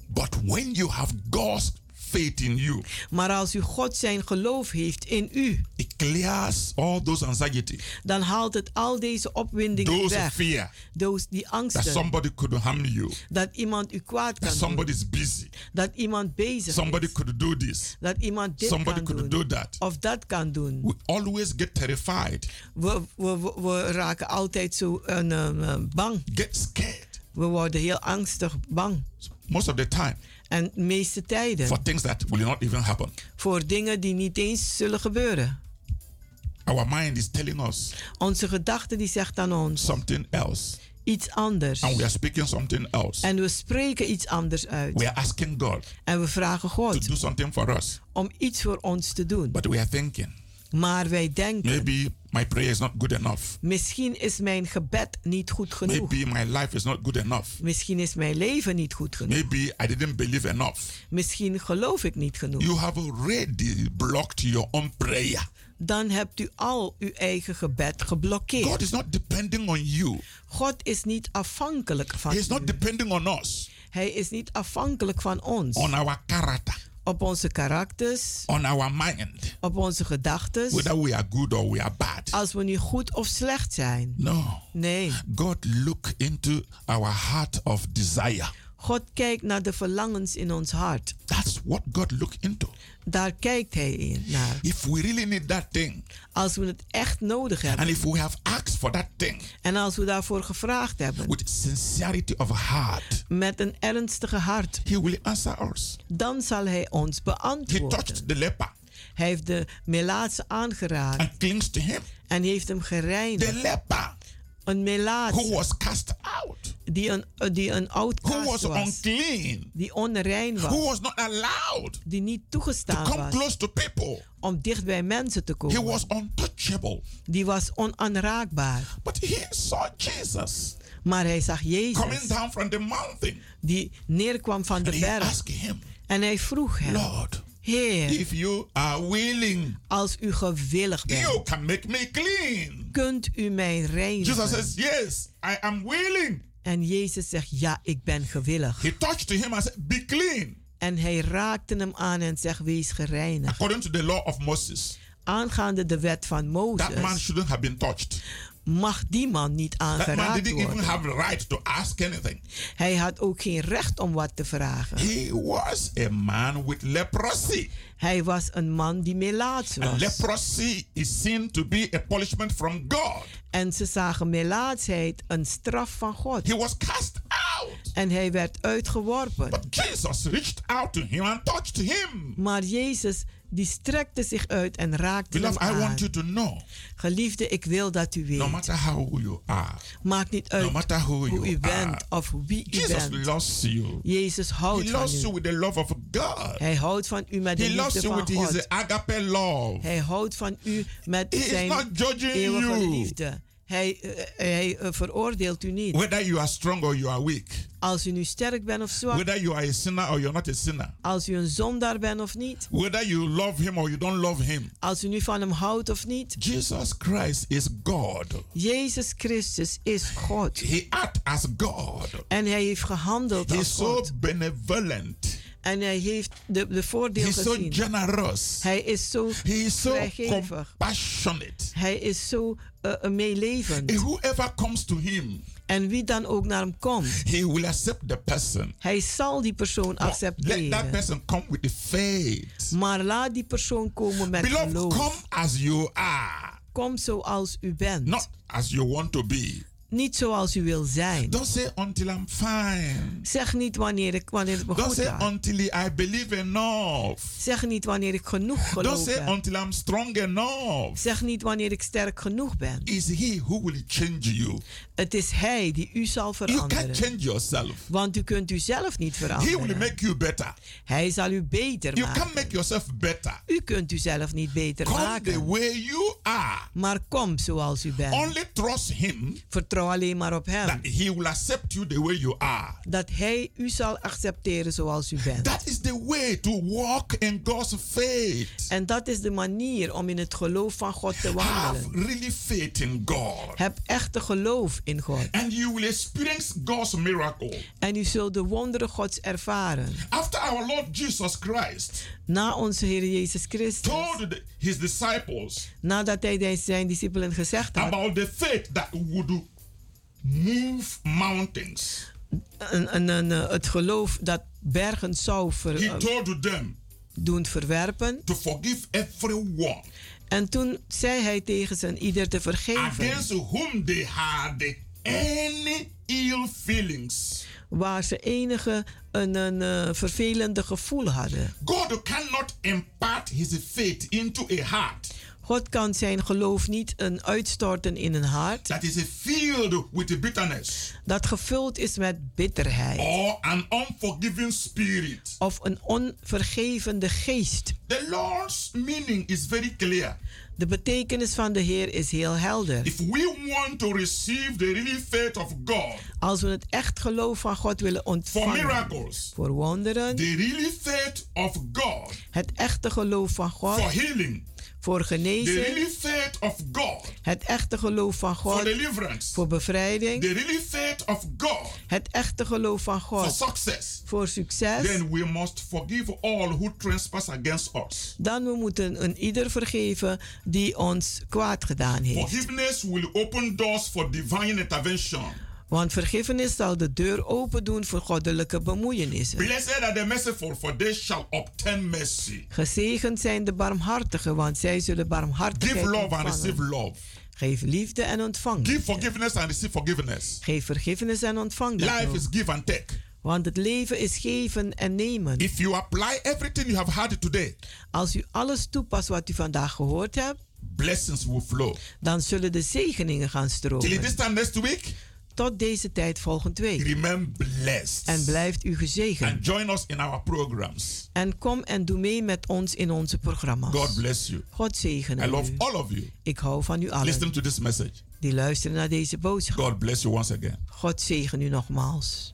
But when you have God's faith in you, Maar als u God zijn geloof heeft in u, it clears all those anxiety, dan haalt het al deze opwindingen those weg. fear Those, die that angsten. somebody could harm you, Dat iemand u kwaad that kan somebody doen. is busy, Dat iemand bezig somebody is. could do this, Dat iemand dit somebody kan could doen. do that. Of dat kan doen. We always get terrified, We, we, we, we raken altijd zo uh, uh, bang. get scared We worden heel angstig bang. most of the time En de meeste tijden. for things that will not even happen. Voor dingen die niet eens zullen gebeuren. Our mind is telling us Onze gedachte die zegt aan ons something else, iets anders. and we are speaking something else. En we spreken iets anders uit. We are asking God En we vragen to God do something for us, om iets voor ons te doen. but we are thinking Maar wij denken, maybe my prayer is not good enough. misschien is mijn gebed niet goed genoeg. Maybe my life is not good enough. Misschien is mijn leven niet goed genoeg. Maybe I didn't believe enough. Misschien geloof ik niet genoeg. You have already blocked your own prayer. Dan hebt u al uw eigen gebed geblokkeerd. God is not depending on you. God is niet afhankelijk van He is not depending on us, Hij is niet afhankelijk van ons. on our character, Op onze karakters, on our mind, op onze gedachten. whether we are good or we are bad. Als we nu goed of slecht zijn. No. Nee. God look into our heart of desire. God kijkt naar de verlangens in ons hart. That's what God look into. Daar kijkt hij in naar. If we really need that thing, Als we het echt nodig hebben. and if we have asked for that thing En als we daarvoor gevraagd hebben. with sincerity of heart, Met een ernstige hart. He will answer us. Dan zal hij ons He beantwoorden. touched the leper Hij heeft de Melaatse aangeraakt. and clings to him. En heeft hem The gereinigd. leper Een Melaatse. who was cast out, Die een, eh, die een who outcast was was. unclean, Die onrein who was. was not allowed Die niet to toegestaan come was. close to people. Om dicht bij mensen te He komen. was untouchable. Die was onaanraakbaar. But he saw Jesus Maar hij zag coming Jezus. down from the mountain. Die neerkwam van de And he berg. him, En hij vroeg hem. Lord, Heer, if you are willing, als u gewillig bent. you can make me clean. Kunt u mij Jesus reinigen? says, Yes, I am willing. En Jezus zegt, ja, ik ben gewillig. He touched him and said, Be clean. En hij raakte hem aan en zegt, wees gereinigd. According to the law of Moses, Aangaande de wet van that man Mozes shouldn't have been touched. Mag die man niet aangeraakt even worden. have the right to ask anything. Hij had ook geen recht om wat te vragen. He was a man with leprosy. Hij was een man die melaats And was. leprosy is seen to be a punishment from God. En ze zagen melaatsheid een straf van God. He was cast. En hij werd uitgeworpen. But Jesus reached out to him and touched him. Maar Jezus die strekte zich uit en raakte hem I aan. want you to know Geliefde, ik wil dat u weet. no matter how you are, Maakt niet uit no matter who hoe u bent of wie u Jesus bent. loves you. Jezus houdt He van loves you u. with the love of God. Hij houdt van u met de He loves liefde you van with his God. agape love. Hij houdt van u met He is zijn not judging eeuwige you. liefde. Hij, eh, hij eh, veroordeelt u niet. Whether you are strong or you are weak. Als u nu sterk bent of zwak. Whether you are a sinner or you're not a sinner. Als u een zondaar bent of niet. Whether you love him or you don't love him. Als u nu van hem houdt of niet. Jesus Christ is God. Jezus Christus is God. He act as God. En hij heeft gehandeld He als is so God. benevolent. En hij heeft de, de voordeel He's so gezien. generous. Hij is zo He is so compassionate. Hij is zo uh, meelevend. And whoever comes to him, En wie dan ook naar hem komt, he will accept the person. hij zal die persoon But let that accepteren. person come with the faith. Maar laat die persoon komen met Beloved, geloof. come as you are, Kom zoals u bent. not as you want to be. Niet zoals u wil zijn. Don't say until I'm fine. Zeg niet wanneer, ik, wanneer het me Don't goed say gaat. until I believe enough. Zeg niet wanneer ik genoeg Don't geloof say heb. until I'm strong enough. Zeg niet wanneer ik sterk genoeg ben. Is he who will change you? Het is hij die u zal You can't veranderen. change yourself. Want u kunt u zelf niet He will veranderen. make you better. Hij zal u beter You maken. can't make yourself better. U kunt u zelf niet beter Come the maken. way you are. Maar kom zoals u bent. Only trust him Vertrouw vertrouw alleen maar op Hem. That He will accept you the way you are. Dat Hij u zal accepteren zoals u bent. That is the way to walk in God's faith. En dat is de manier om in het geloof van God te Have wandelen. really faith in God. Heb echte geloof in God. And you will experience God's miracle. En u zult de wonderen Gods ervaren. After our Lord Jesus Christ Na onze Heer Jezus Christus. told the- his disciples Nadat hij zijn discipelen gezegd had. about the faith that would move mountains, een, een, eh, het geloof dat bergen zou ver- he eh, told them doen verwerpen. to forgive everyone En toen zei hij tegen zijn ieder te vergeven. against whom they had any ill feelings. Waar ze enige een, een eh, vervelende gevoel hadden. God cannot impart his faith into a heart God kan zijn geloof niet een uitstorten in een hart that is filled with bitterness dat gevuld is met bitterheid or an unforgiving spirit. of een onvergevende geest. The Lord's meaning is very clear. De betekenis van de Heer is heel helder. If we want to receive the really faith of God Als we het echt geloof van God willen for ontvangen miracles, voor wonderen, the really faith of God het echte geloof van for God healing, voor genezing, really faith of God het echte geloof van for God deliverance, voor bevrijding, the really faith of God het echte geloof van for God success, voor succes, then we must forgive all who trespass against us. dan we moeten een ieder vergeven die ons kwaad gedaan heeft. Forgiveness will open doors for divine intervention. Want vergiffenis zal de deur open doen voor goddelijke bemoeienissen. Blessed are the merciful, for they shall obtain mercy. Gezegend zijn de barmhartigen, want zij zullen barmhartigheid Give love and ontvangen. receive love. Geef liefde en ontvang. Give forgiveness and receive forgiveness. Geef vergiffenis en ontvang Life is give and take. Want het leven is geven en nemen. If you apply everything you have heard today, Als u alles toepast wat u vandaag gehoord hebt, blessings will flow. dan zullen de zegeningen gaan Till stromen. this time next week, Tot deze tijd volgende week. remain blessed. En blijft u gezegend. And join us in our programs. En kom en doe mee met ons in onze programma's. God bless you. God zegene I love u. all of you. Ik hou van u allen Listen to this message. die luisteren naar deze boodschap. God bless you once again. God zegen u nogmaals.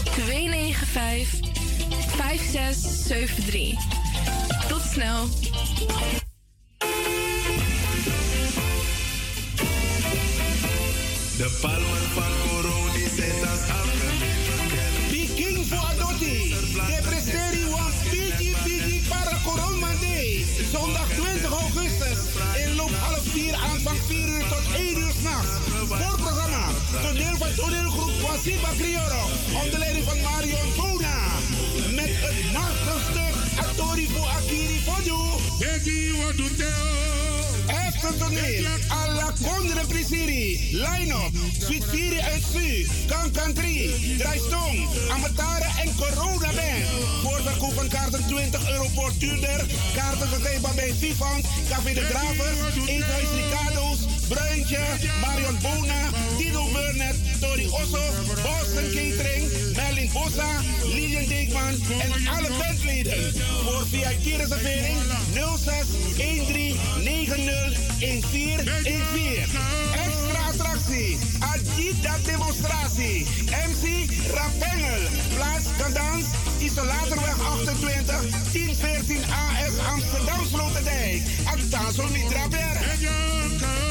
295 5673. Tot snel. De Wasiba Crioro, onder leiding van Marion Bona. Met het machtigste Atori voor Akiri Fodu. Eki wat doet Echte toneel, à la Kondre Prisiri. Line-up, Sweet 4 uit Su, Kan Kan 3, Draaistong, Amatare en Corona Band. Voorverkoop van kaarten 20 euro voor duurder. Kaarten verkrijgbaar bij Vivant, Café de Draver, Eethuis Ricardo. Bruintje, Marion Bona, Tino Burnett, Tori Osso, Boston Catering, Merlin Bossa, Lilian Deekman en alle bandleden. Voor VIP-reservering 06 13 90 1414. Extra attractie, Adidas demonstratie. MC Rapengel, Plaats Gandans, Isolatorweg 28, 1014 AS Amsterdam Sloterdijk. Attaso Mitra Berg.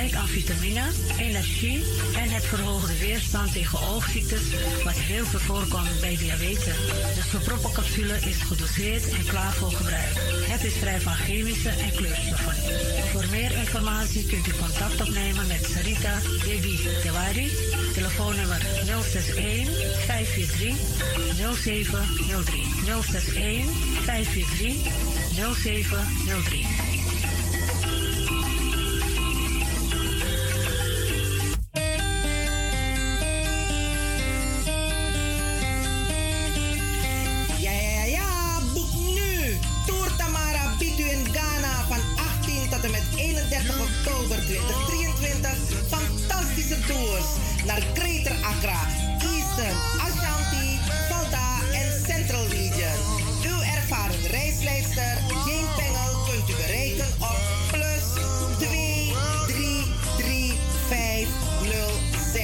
rijk aan vitamine, energie en het verhoogde weerstand tegen oogziektes, wat heel veel voorkomt bij diabetes. De soproppencapsule is gedoseerd en klaar voor gebruik. Het is vrij van chemische en kleurstoffen. Voor meer informatie kunt u contact opnemen met Sarita Devi Dewari, telefoonnummer 061 543 0703. 061 543 0703. Oktober 2023 fantastische tours naar Greater Accra, Eastern, Ashanti, Volta en Central Region. Uw ervaren reisleidster Jane Pengel kunt u bereiken op plus 2 3 3 5 0 6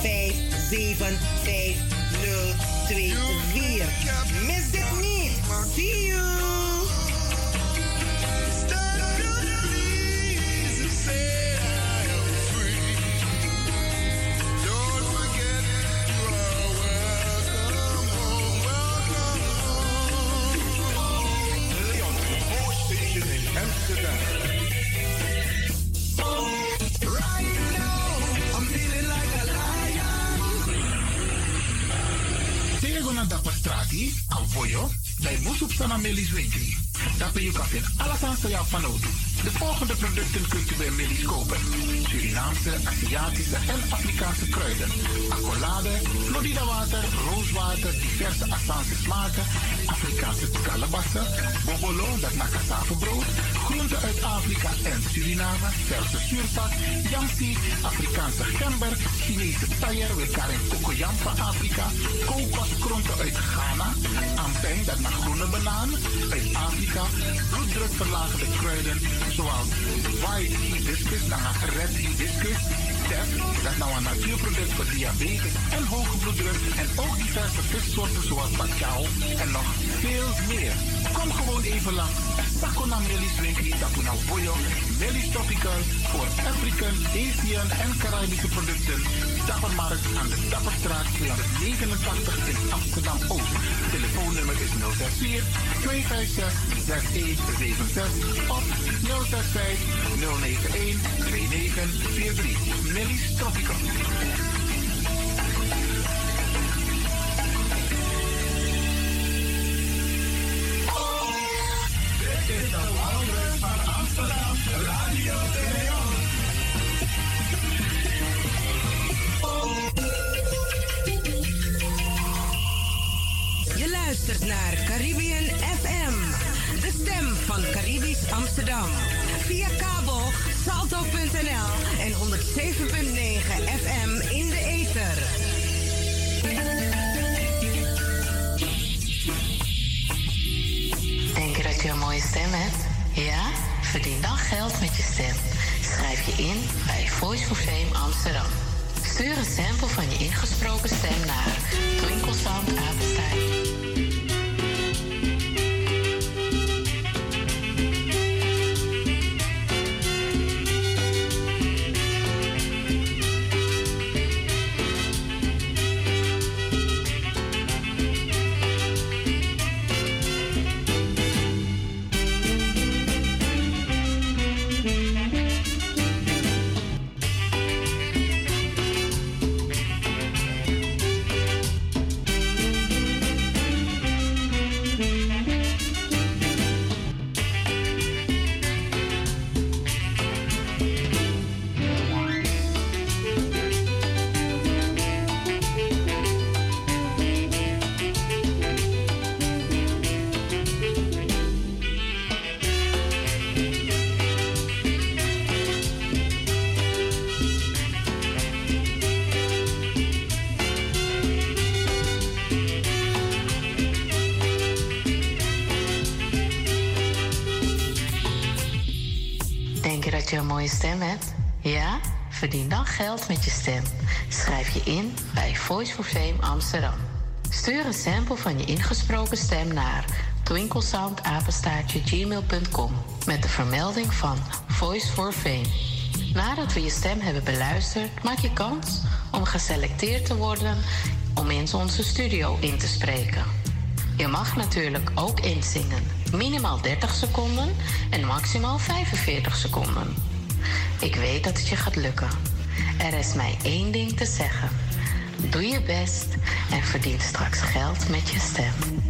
5 7 5 0 2 4. Mis dapper strati, a voyo, dai musup sana melis je kan vinden alles aan jou van auto. De volgende producten kunt u bij Melis kopen. Surinaamse, Aziatische en Afrikaanse kruiden. Accolade, Florida water, rooswater, diverse Assange smaken, Afrikaanse kalebassen, bobolo, dat cassavebrood, groenten uit Afrika en Suriname, verse zuurzak, yamsi, Afrikaanse gember, Chinese taier, wekaring kokoyam van Afrika, kokoskronten uit Ghana, ampeng, dat naar groene banaan, uit Afrika, bloeddrukverlagende kruiden, zoals white hibiscus, naar red hibiscus, tef, dat nou een natuurproduct voor diabetes en hoge bloeddruk, en ook diverse vissoorten zoals bacalhau en nog veel meer. Kom gewoon even langs. Sakona Melis Winkri Tapuna Boyo, Melis Tropical voor African, Asian en Caribische producten. Dappermarkt aan de Dapperstraat 289 in Amsterdam Oost. Telefoonnummer is 064 256 6176 of 065 091 2943. Melis Tropical. Dit is de van Amsterdam, Radio. Je luistert naar Caribbean FM, de stem van Caribisch Amsterdam. Salto.nl en 107.9 FM in de ether. Denk je dat je een mooie stem hebt? Ja? Verdien dan geld met je stem. Schrijf je in bij Voice of Fame Amsterdam. Stuur een sample van je ingesproken stem naar Twinklesound met je stem. Schrijf je in bij Voice for Fame Amsterdam. Stuur een sample van je ingesproken stem naar twinklesoundapenstaartje.gmail.com met de vermelding van Voice for Fame. Nadat we je stem hebben beluisterd, maak je kans om geselecteerd te worden om in onze studio in te spreken. Je mag natuurlijk ook inzingen. Minimaal 30 seconden en maximaal 45 seconden. Ik weet dat het je gaat lukken. Er is mij één ding te zeggen. Doe je best en verdien straks geld met je stem.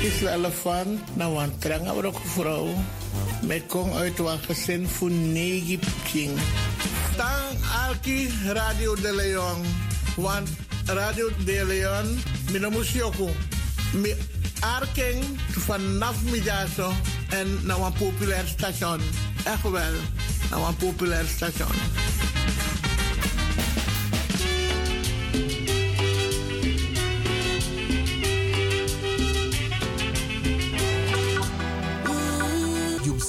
is de elefant, nou een trange ook vrouw. Met kom uit gezin voor negen king. Tang Alki Radio de Leon. Want Radio de Leon, mina musioko. Mi arking vanaf middazo en nou een populair station. Echt wel, nou een populair station.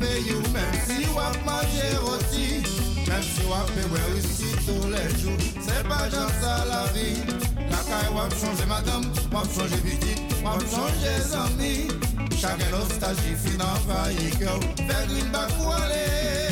Te paye ou même si wap manger rôti, même si wap bewe whisky tous les jours, c'est pas la vie. La caille wap changer madame, wap changer petit, wap changer amis. Chacun nostalgie fin en failli que fait green back ou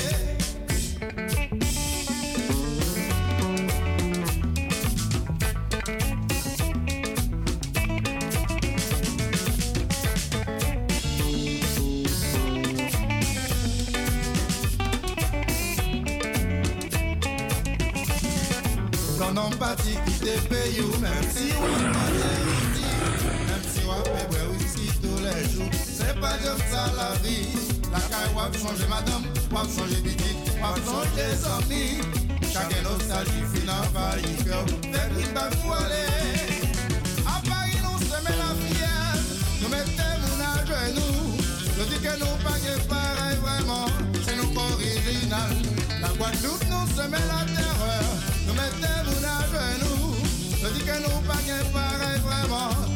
qui te paye ou même si wap manger rôti, même si wap bewe whisky tous les jours, c'est pas comme ça la vie. La caille wap changer madame, wap changer petit, wap changer amis. Chacun nostalgie fin en failli que fait green back ou aller. À Paris, nous se met la fière, nous mettons mon à genoux. Je dis que nous pas que pareil vraiment, c'est nous pas original. La Guadeloupe nous se met la terreur, nous mettons mon que nous pas pareil vraiment,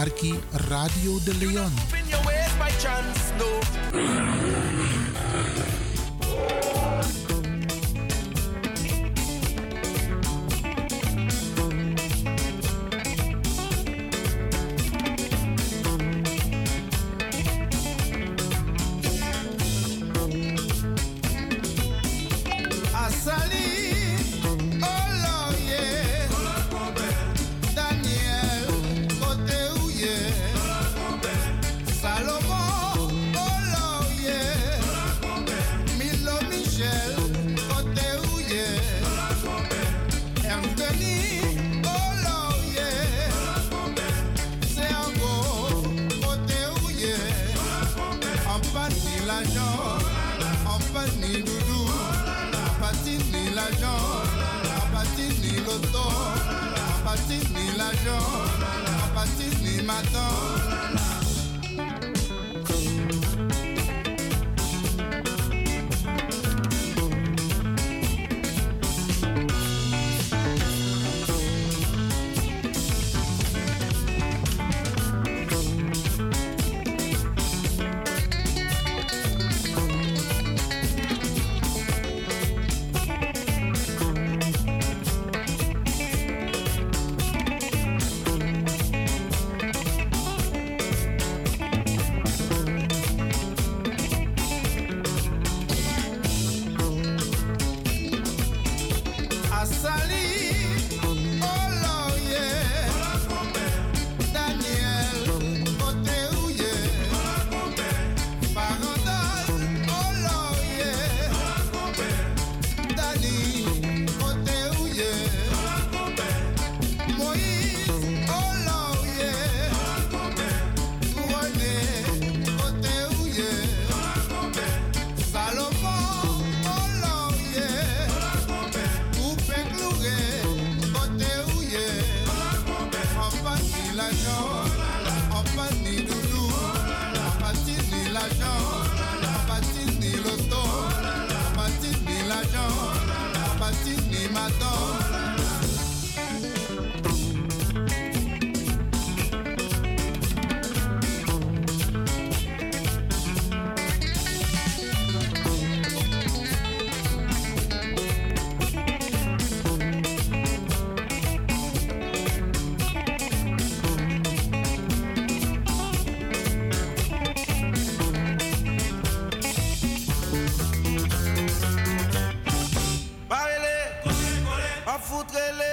arki Radio de Leon. foutre les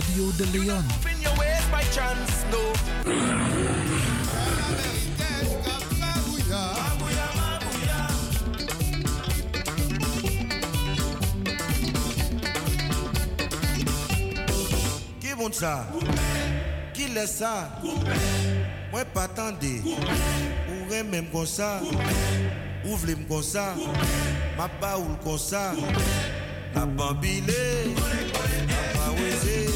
Radio de Leon. Ça? Qui laisse ça? Moi pas attendez. Ou même comme ça. Ou voulez me comme ça. Ma ou comme ça. La bambilé La pas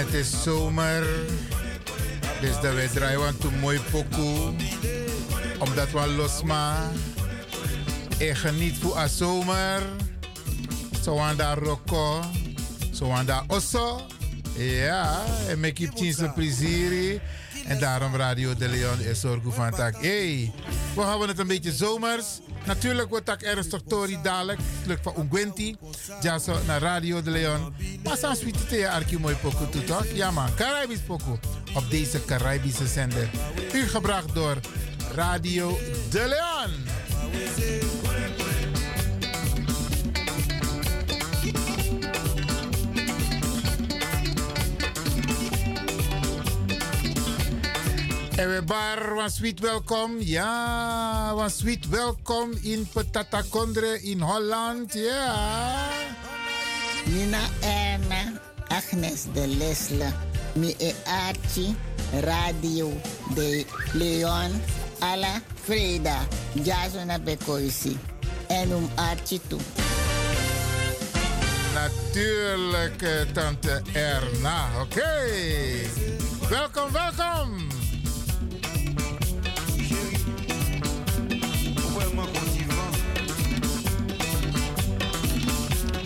het is zomer. Dus dat wij draaien want een mooi pokoe. Omdat we losma. En geniet voor a zomer. Zo aan daar rocco. Zo aan daar osso. Ja, en ik heb tien plezier. En daarom Radio de Leon is zorgen van tak. Hey, we hebben het een beetje zomers. Natuurlijk wordt tak ernstig tori dadelijk. Lukt van Ungwenti. Ja, zo naar Radio de Leon. Maar dan sweet te arki mooi pokoe toe toch? Ja man, Caribisch pokoe. Op deze Caribische zender. U gebracht door Radio de Leon. En we bar was sweet welkom. Ja, was sweet welkom in Petatakondre in Holland. Ja. Nina Erna, Agnes de Lesle, mi e Archie, Radio de Leon, Ala Freda, Jasona Bekoisi. En um Archie toe. Natuurlijk, eh, tante Erna. Oké. Welkom, welkom.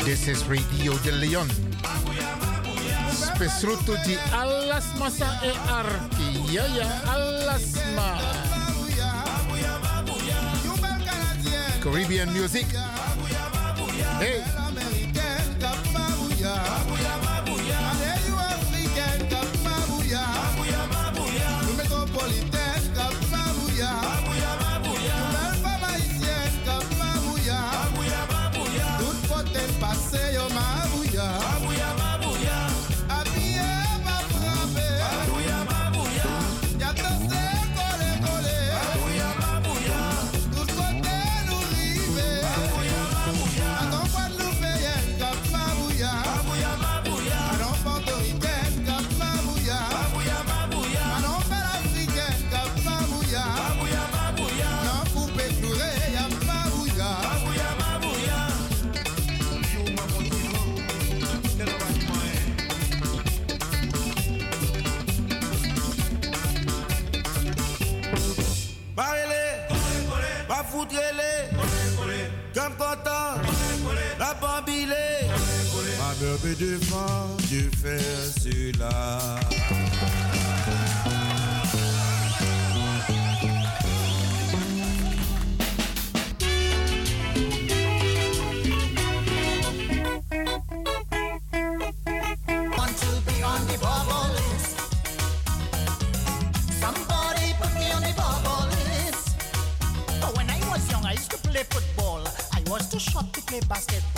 This is Radio de Leon. Spesruto di alas masa e arki. Ja, ja, alas ma. Caribbean music. Hey. La bambilée. Ma bébé devant, Dieu fait cela. Was too short to play basketball.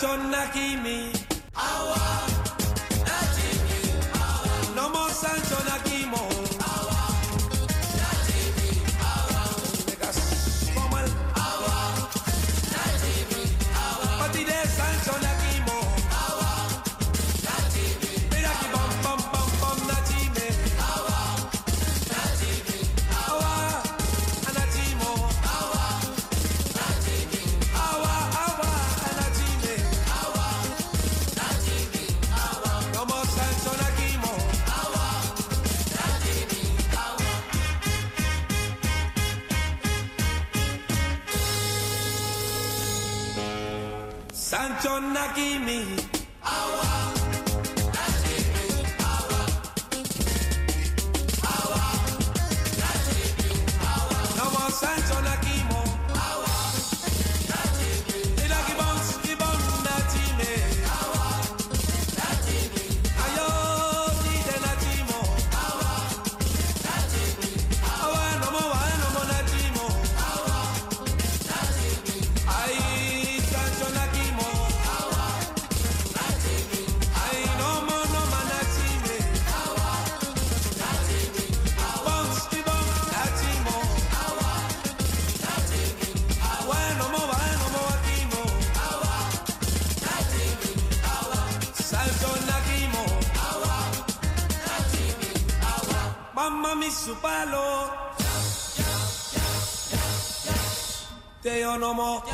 John Nakimi. No mo.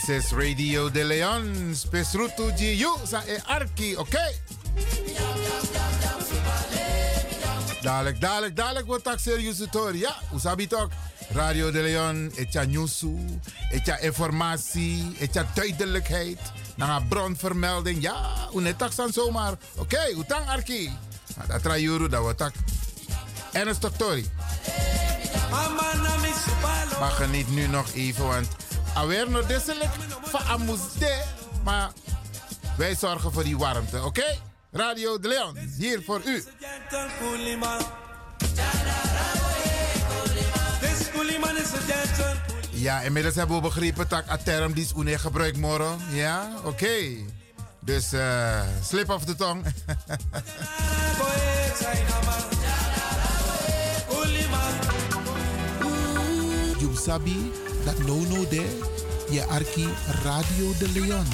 This is Radio de Leon. Spesrutu Giu sa e Arki, oké? Dadelijk, dadelijk, dadelijk wordt het serieus toren. Ja, usabi toch? Radio de Leon, etja nieuwsu, etja informatie, etja duidelijkheid. Na een bronvermelding, ja, unetak san zomaar. Oké, okay, utang Arki. Dat trajuru, dat wordt tak. Ernstig tori. Maar geniet nu nog even, want alweer nog desselijk van amusde. Maar wij zorgen voor die warmte, oké? Radio de Leon, hier voor u. Ja, inmiddels hebben we begrepen dat a term die is gebruikt morgen. Ja, oké. Dus uh, slip of de tong. you dat no no there, je arki Radio de Leon.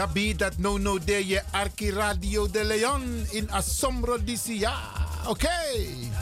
Sabi dat no no de je Arki Radio de Leon in Asomro DC. Oké. Okay.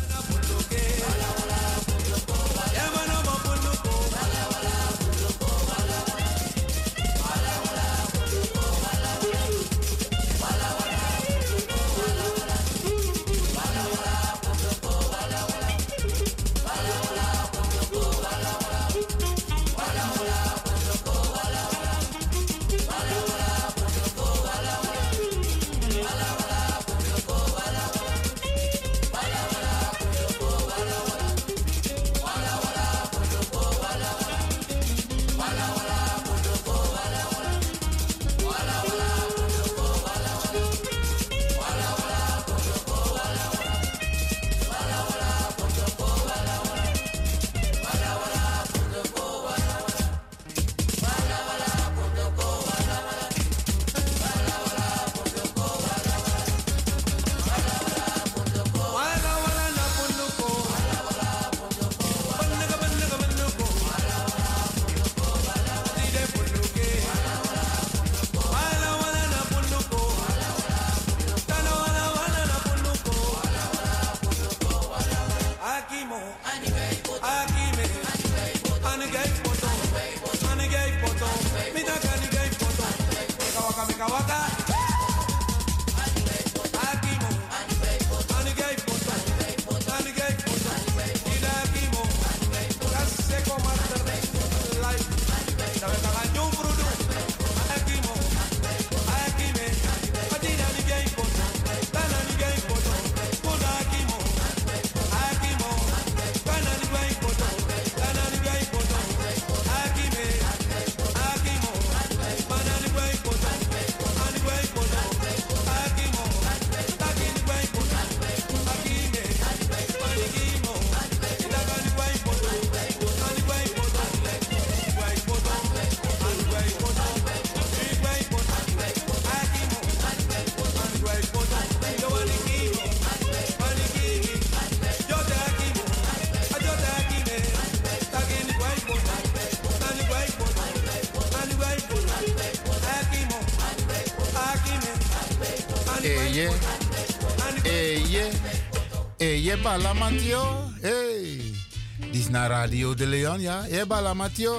Eba Lamatio, hey. Dit is naar Radio de Leon, ja. Eba eh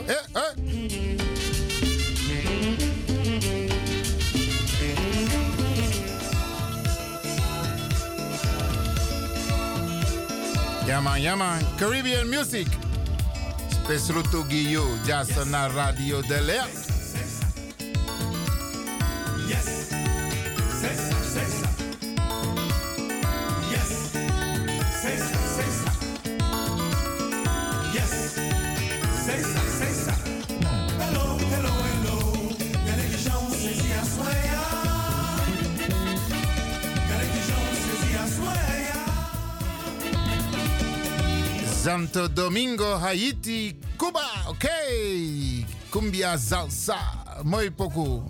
hey, hey. Ja man, ja man. Caribbean music. Spesruto Guillaume, Jazz yes. naar Radio de Leon. Santo Domingo, Haiti, Cuba, ok? Cumbia salsa, muito pouco.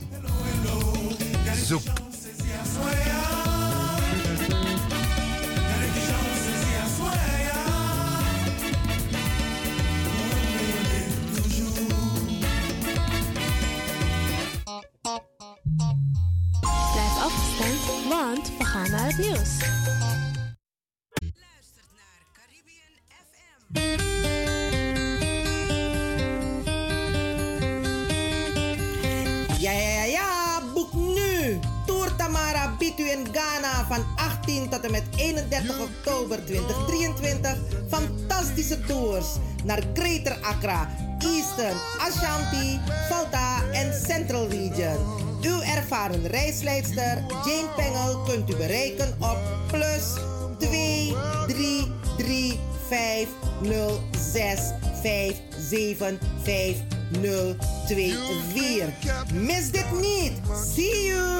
Eastern, Ashanti, Volta en Central Region. Uw ervaren reisleidster Jane Pengel kunt u bereiken op plus 2 3 3 5 0 6 5 7 5 0 2 4. Mis dit niet. See you.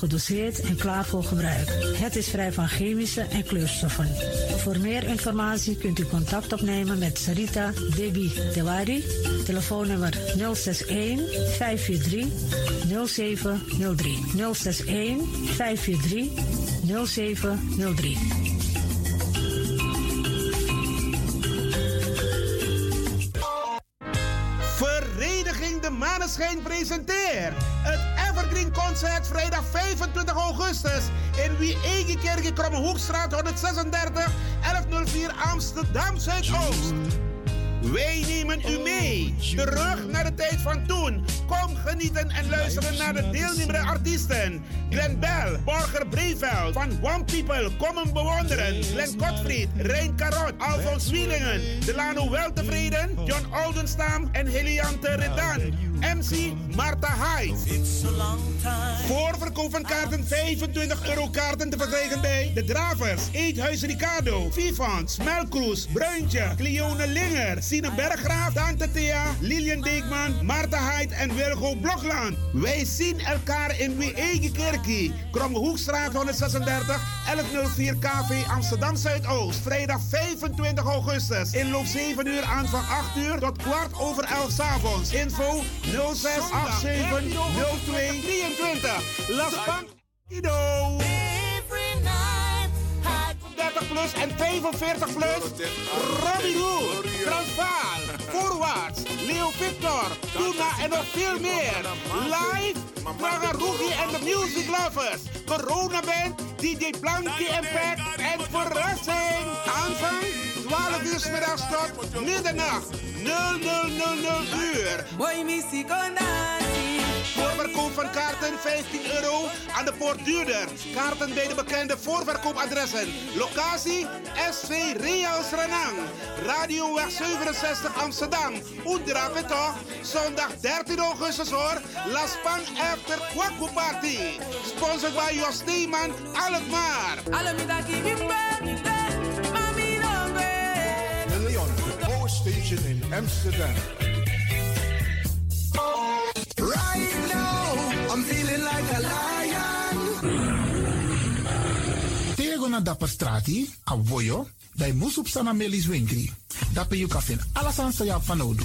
gedoseerd en klaar voor gebruik. Het is vrij van chemische en kleurstoffen. Voor meer informatie kunt u contact opnemen met Sarita Debi Dewari. Telefoonnummer 061 543 0703. 061 543 0703. Vereniging De Maneschijn presenteert het Evergreen Concert vrijdag 25 augustus in Wie in Krommehoekstraat 136 1104 Amsterdam Zuidoost. Wij nemen u mee, terug naar de tijd van toen. Kom genieten en luisteren naar de deelnemende artiesten. Glenn Bell, Borger Breveld, van One People, kom hem bewonderen. Glenn Gottfried, Rein Karot, Alfons Wielingen, Delano Weltevreden, John Oldenstam en Heliante Redan. MC Marta Hyde. Voorverkoop van kaarten 25 euro kaarten te verkrijgen bij De Dravers, Eethuis Ricardo, Vivant, Melkroes, Bruintje, Cleone Linger, Sine Berggraaf, Tante Thea, Lilian Deekman, Marta Hyde en Wilgo Blokland. Wij zien elkaar in Wiegekerkie, Kromme Hoekstraat 136, 1104 KV Amsterdam Zuidoost. Vrijdag 25 augustus. Inloop 7 uur aan van 8 uur tot kwart over 11 s avonds. Info 0687 02 23. Las Bank Ido. 30 plus en 45 plus. Robbie Hood, Transvaal, Voorwaarts, Leo Victor, Tuna en nog veel meer. Live, Praga Rookie en de Music Lovers. Corona Band, DJ Blanky Impact en verrassing. Aanvang 12 uur middags tot middernacht. 0000 uur. Boy, missie Voorverkoop van kaarten 15 euro aan de poort duurder. Kaarten bij de bekende voorverkoopadressen. Locatie SV Reals Renang. Radioweg 67 Amsterdam. Oendra toch? Zondag 13 augustus hoor. Las Pan After Kwaku Party. Sponsored by Jos Steeman Alkmaar. De Amsterdam. Right now, I'm feeling like a lion. Tego na dapper strati, a voyo, dai musup sana melis winkri. Dapper you kafin alasan sa ya fanodu.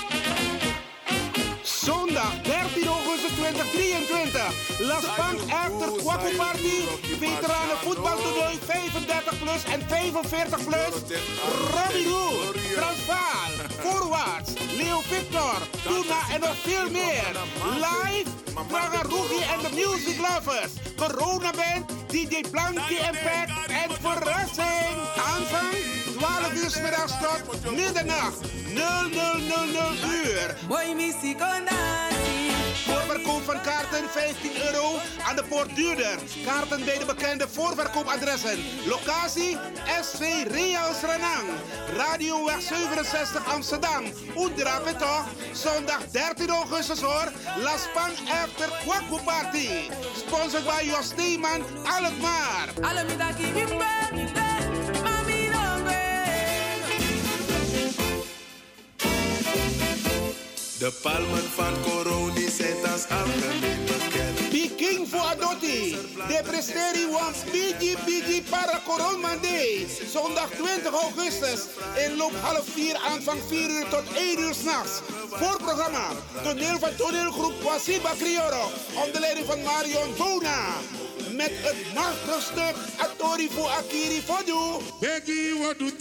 2023. Las Pan After Kwaku Party. Veteranen voetbaltoernooi 35 plus en 45 plus. Robbie Roel, Transvaal, Voorwaarts, Leo Victor, Tuna en nog veel meer. Live, Praga en de Music Lovers. Corona Band, DJ Blanky Impact en verrassing. Aanvang 12 uur middags tot middernacht. 0000 uur. Boy, missie Voorverkoop van kaarten 15 euro aan de poort duurder. Kaarten bij de bekende voorverkoopadressen. Locatie SV Reals Renang. Radioweg 67 Amsterdam. Oendra toch? Zondag 13 augustus hoor. Las Pan After Kwaku Party. Sponsored by Jos Steeman Alkmaar. De palmen van Coroni zijn als algemeen bekend. Peking voor Adotti. De presteri was Bigi Bigi para Coronmande. Zondag 20 augustus. Inloop half 4, aanvang 4 uur tot 1 uur s'nachts. Voorprogramma. Toneel van toneelgroep Wasiba Crioro. Onder leiding van Marion Bona. Met het machtige stuk Atori voor Akiri Fodu. Begi wat doet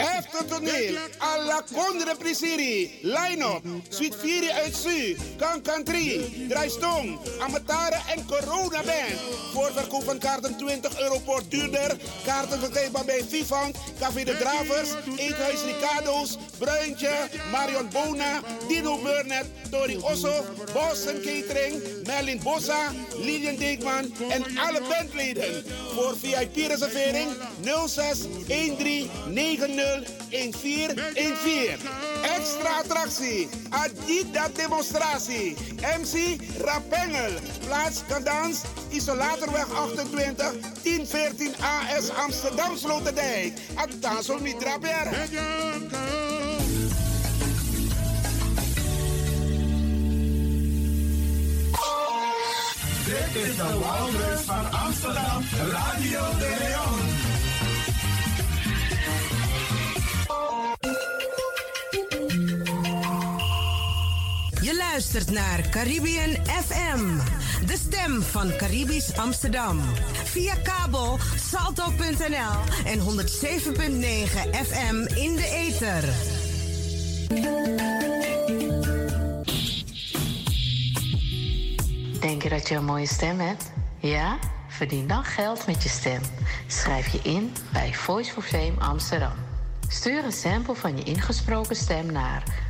Efter toneel, alla Condre Prisiri, line-up, Suite 4 uit Su, Kan Country, Draaistong, Amatare en Corona Band. Voorverkoop van kaarten 20 euro per duurder. Kaarten verkrijgbaar bij Vivant, Café de Gravers, Eethuis Ricardo's, Bruintje, Marion Bona, Dino Burnett, Tori Osso, Boston Catering, Merlin Bossa, Lilian Deekman en alle bandleden. Voor VIP-reservering 06 13 90 1414. Extra attractie. Adida demonstratie. MC Rapengel. Plaats Kadans. Isolatorweg 28. 1014 AS Amsterdam Sloterdijk. Ataso Mitra. Dit is de Wouders van Amsterdam, Radio de Leon. Luistert naar Caribbean FM, de stem van Caribisch Amsterdam. Via kabel salto.nl en 107.9 FM in de ether. Denk je dat je een mooie stem hebt? Ja? Verdien dan geld met je stem. Schrijf je in bij Voice for Fame Amsterdam. Stuur een sample van je ingesproken stem naar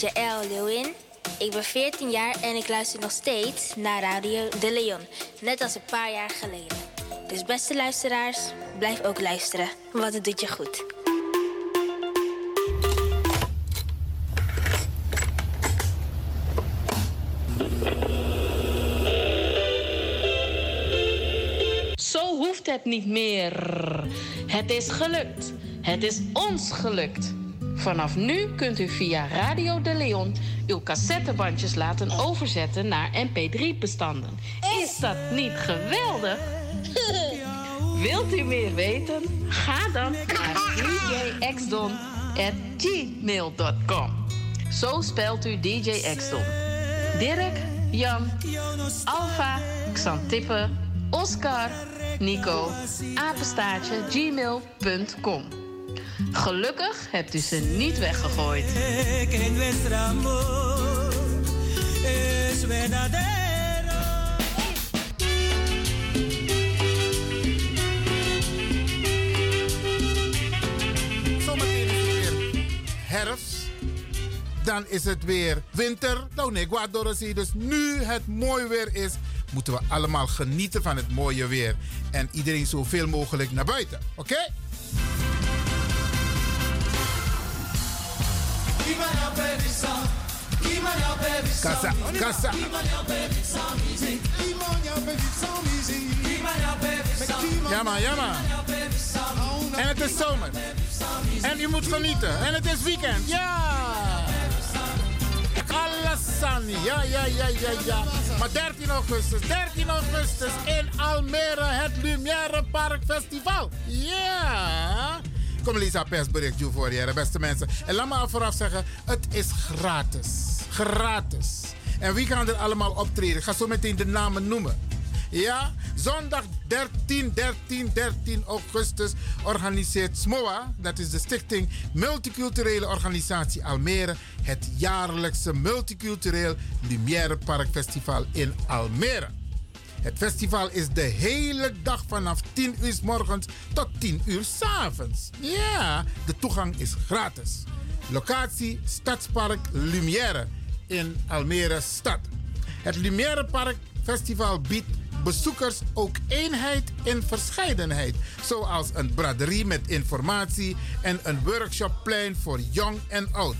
ben Jaël Ik ben 14 jaar en ik luister nog steeds naar Radio De Leon. Net als een paar jaar geleden. Dus beste luisteraars, blijf ook luisteren, want het doet je goed. Zo hoeft het niet meer. Het is gelukt. Het is ons gelukt. Vanaf nu kunt u via Radio de Leon uw cassettebandjes laten overzetten naar MP3-bestanden. Is dat niet geweldig? Wilt u meer weten? Ga dan naar djxdon.gmail.com. Zo spelt u DJ Xdon. Dirk, Jan, Alfa, Xantippe, Oscar, Nico, apenstaartje, gmail.com. Gelukkig hebt u ze niet weggegooid. Zometeen is het weer herfst. Dan is het weer winter. Nou. Dus nu het mooi weer is, moeten we allemaal genieten van het mooie weer. En iedereen zoveel mogelijk naar buiten. Oké? Casa, casa. Ja man, ja man. En het is zomer. En je moet genieten. En het is weekend. Ja! Alassani. Ja, ja, ja, ja, ja. Maar 13 augustus, 13 augustus in Almere, het Lumière Park Festival. Ja! Kom Lisa persbericht je voor je, beste mensen. En laat me al vooraf zeggen, het is gratis. Gratis. En wie gaan er allemaal optreden? Ik ga zo meteen de namen noemen. Ja, zondag 13, 13, 13 augustus organiseert SMOA, dat is de Stichting Multiculturele Organisatie Almere, het jaarlijkse Multicultureel Lumière Park Festival in Almere. Het festival is de hele dag vanaf 10 uur s morgens tot 10 uur s avonds. Ja, de toegang is gratis. Locatie Stadspark Lumière in Almere stad. Het Lumière Park Festival biedt bezoekers ook eenheid in verscheidenheid. Zoals een braderie met informatie en een workshopplein voor jong en oud.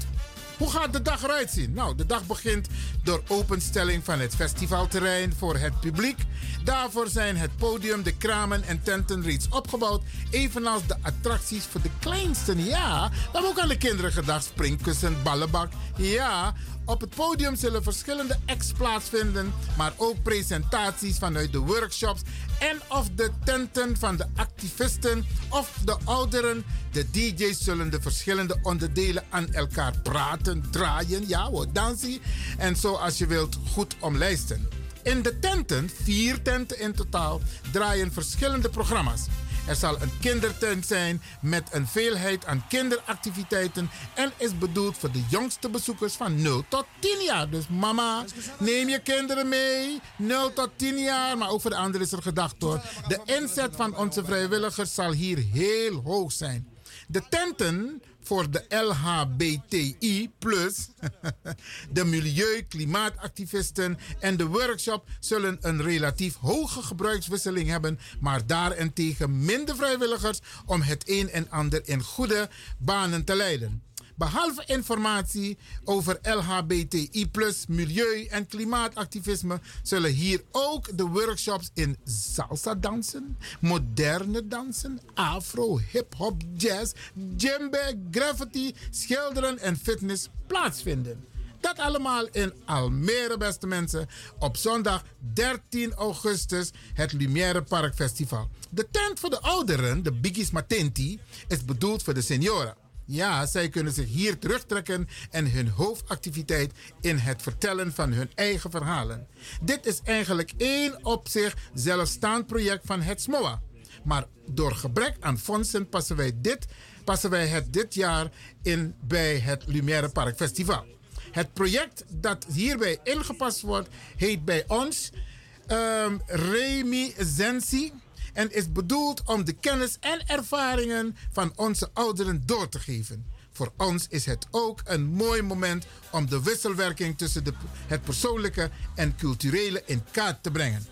Hoe gaat de dag eruit zien? Nou, de dag begint door openstelling van het festivalterrein voor het publiek. Daarvoor zijn het podium, de kramen en tenten reeds opgebouwd. Evenals de attracties voor de kleinsten. Ja, hebben ook aan de kinderen gedacht. Springkussen, ballenbak. Ja, op het podium zullen verschillende acts plaatsvinden, maar ook presentaties vanuit de workshops en of de tenten van de activisten of de ouderen. De DJ's zullen de verschillende onderdelen aan elkaar praten, draaien, ja hoor, dansen en zo als je wilt goed omlijsten. In de tenten, vier tenten in totaal, draaien verschillende programma's. Er zal een kindertent zijn met een veelheid aan kinderactiviteiten en is bedoeld voor de jongste bezoekers van 0 tot 10 jaar. Dus mama, neem je kinderen mee, 0 tot 10 jaar, maar ook voor de anderen is er gedacht hoor. De inzet van onze vrijwilligers zal hier heel hoog zijn. De tenten voor de LHBTI, de milieu, klimaatactivisten en de workshop zullen een relatief hoge gebruikswisseling hebben, maar daarentegen minder vrijwilligers om het een en ander in goede banen te leiden. Behalve informatie over LHBTI, milieu- en klimaatactivisme, zullen hier ook de workshops in salsa dansen, moderne dansen, afro, hip-hop, jazz, djembe, graffiti, schilderen en fitness plaatsvinden. Dat allemaal in Almere, beste mensen. Op zondag 13 augustus, het Lumière Park Festival. De tent voor de ouderen, de Biggies Matenti, is bedoeld voor de senioren. Ja, zij kunnen zich hier terugtrekken en hun hoofdactiviteit in het vertellen van hun eigen verhalen. Dit is eigenlijk één op zich zelfstaand project van het SMOA. Maar door gebrek aan fondsen passen wij, dit, passen wij het dit jaar in bij het Lumière Park Festival. Het project dat hierbij ingepast wordt, heet bij ons um, Remi Zensi en is bedoeld om de kennis en ervaringen van onze ouderen door te geven. Voor ons is het ook een mooi moment om de wisselwerking tussen de, het persoonlijke en culturele in kaart te brengen.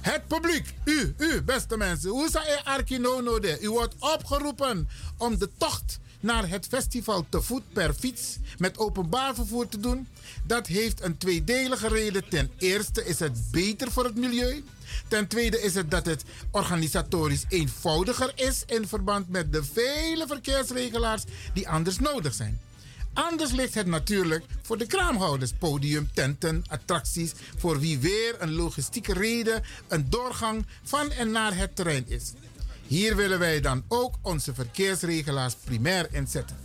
Het publiek, u, u, beste mensen, hoe zou je Arkinono de? U wordt opgeroepen om de tocht naar het festival te voet per fiets met openbaar vervoer te doen? Dat heeft een tweedelige reden. Ten eerste is het beter voor het milieu. Ten tweede is het dat het organisatorisch eenvoudiger is in verband met de vele verkeersregelaars die anders nodig zijn. Anders ligt het natuurlijk voor de kraamhouders, podium, tenten, attracties, voor wie weer een logistieke reden een doorgang van en naar het terrein is. Hier willen wij dan ook onze verkeersregelaars primair inzetten.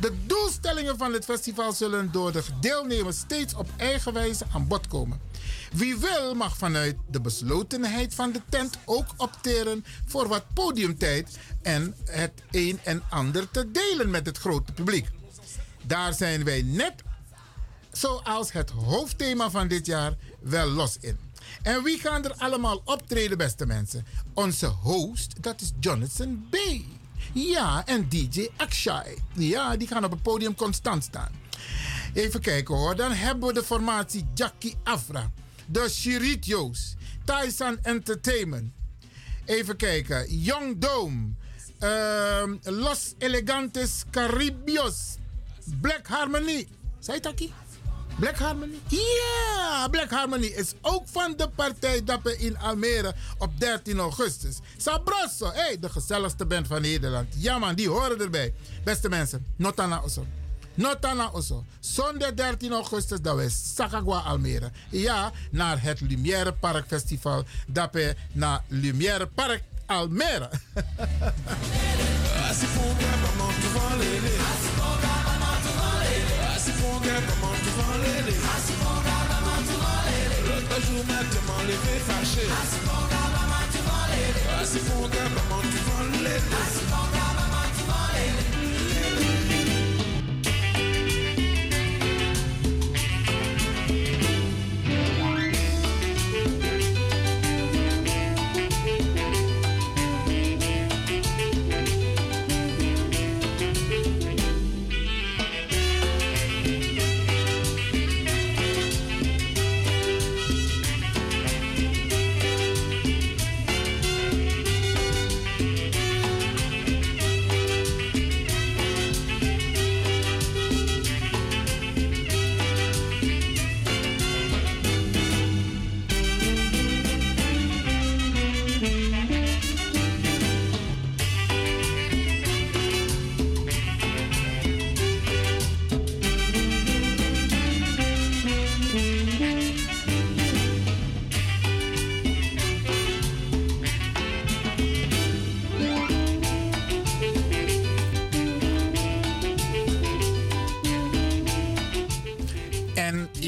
De doelstellingen van het festival zullen door de deelnemers steeds op eigen wijze aan bod komen. Wie wil mag vanuit de beslotenheid van de tent ook opteren voor wat podiumtijd en het een en ander te delen met het grote publiek. Daar zijn wij net zoals het hoofdthema van dit jaar wel los in. En wie gaan er allemaal optreden, beste mensen? Onze host, dat is Jonathan B. Ja, en DJ Akshay. Ja, die gaan op het podium constant staan. Even kijken hoor. Dan hebben we de formatie Jackie Afra. De Chiritios. Tyson Entertainment. Even kijken. Young Dome. ehm, Los Elegantes Caribios. Black Harmony. Zei Taki? Black Harmony? Ja, Black Harmony is ook van de partij Dappen in Almere op 13 augustus. Sabroso, hey, de gezelligste band van Nederland. Ja man, die horen erbij. Beste mensen, Notana Osso. Notana Osso. Zondag 13 augustus, dat is Sakagwa Almere. Ja, naar het Lumière Park Festival. Dappen naar Lumière Park Almere.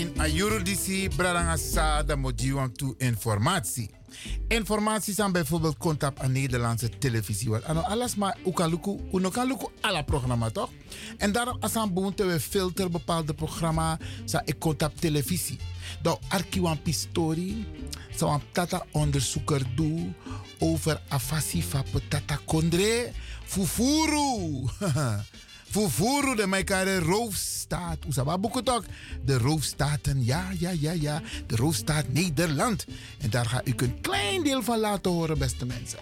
In Ayurudisi Brarangasa da mojiwan tu informatie. Informatie zijn bijvoorbeeld contact aan Nederlandse televisie. Want ano alles maar ukaluku, unokaluku alla programma toch? En daarom als aan boonte we filter bepaalde programma sa ik contact televisie. Dan arkiwan pistori, zo'n tata onderzoeker doe over afasi van tata kondre fufuru. Fufuru de Maikare roofstaat. Oesaba Boeketok. De roofstaten, ja, ja, ja, ja. De roofstaat Nederland. En daar ga ik een klein deel van laten horen, beste mensen.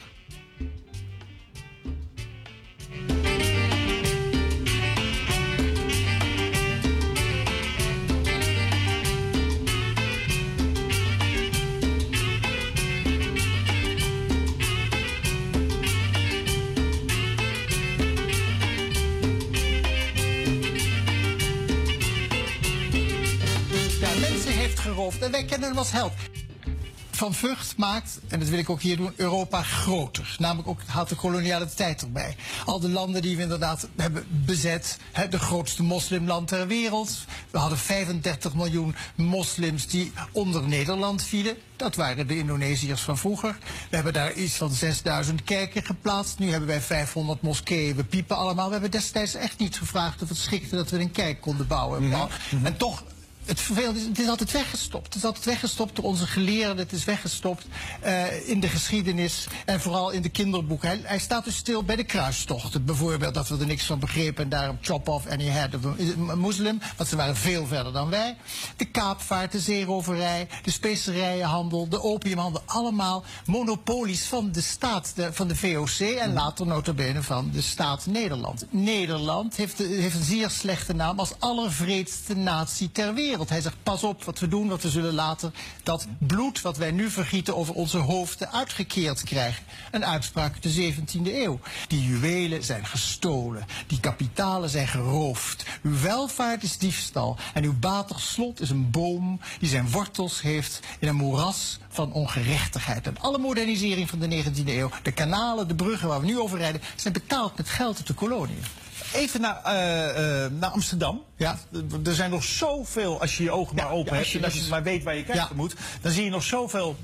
Heeft geroofd. En wij kennen hem als held. Van Vught maakt, en dat wil ik ook hier doen, Europa groter. Namelijk ook haalt de koloniale tijd erbij. Al de landen die we inderdaad hebben bezet. Hè, de grootste moslimland ter wereld. We hadden 35 miljoen moslims die onder Nederland vielen. Dat waren de Indonesiërs van vroeger. We hebben daar iets van 6000 kerken geplaatst. Nu hebben wij 500 moskeeën. We piepen allemaal. We hebben destijds echt niet gevraagd of het schikte dat we een kerk konden bouwen. En toch het is, het is altijd weggestopt. Het is altijd weggestopt door onze geleerden. Het is weggestopt eh, in de geschiedenis en vooral in de kinderboeken. Hij, staat dus stil bij de kruistochten. Bijvoorbeeld dat we er niks van begrepen en daarom chop off any head of a moslim. Want ze waren veel verder dan wij. De kaapvaart, de zeeroverij, de specerijenhandel, de opiumhandel. Allemaal monopolies van de staat, van de VOC en later notabene van de staat Nederland. Nederland heeft, heeft een zeer slechte naam als allervreedste natie ter wereld. Hij zegt, pas op wat we doen, want we zullen later dat bloed wat wij nu vergieten over onze hoofden uitgekeerd krijgen. Een uitspraak uit de 17e eeuw. Die juwelen zijn gestolen, die kapitalen zijn geroofd. Uw welvaart is diefstal en uw batig slot is een boom die zijn wortels heeft in een moeras van ongerechtigheid. En alle modernisering van de 19e eeuw, de kanalen, de bruggen waar we nu over rijden, zijn betaald met geld uit de koloniën. Even naar, eh, eh, naar Amsterdam. Ja. Er zijn nog zoveel, als je je ogen maar open ja, hebt... en als je maar weet waar je kijken moet... dan zie je nog zoveel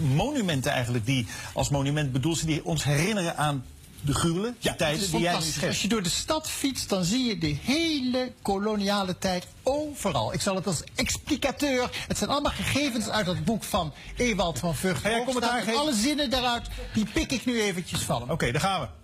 monumenten eigenlijk... die als monument bedoeld zijn... die ons herinneren aan de gruwelen, de tijden die jij nu schetst. Als je door de stad fietst, dan zie je de hele koloniale tijd overal. Ik zal het als explicateur. Het zijn allemaal gegevens uit het boek van Ewald van Vught. Geven? Alle zinnen daaruit, die pik ik nu eventjes van hem. Oké, daar gaan we.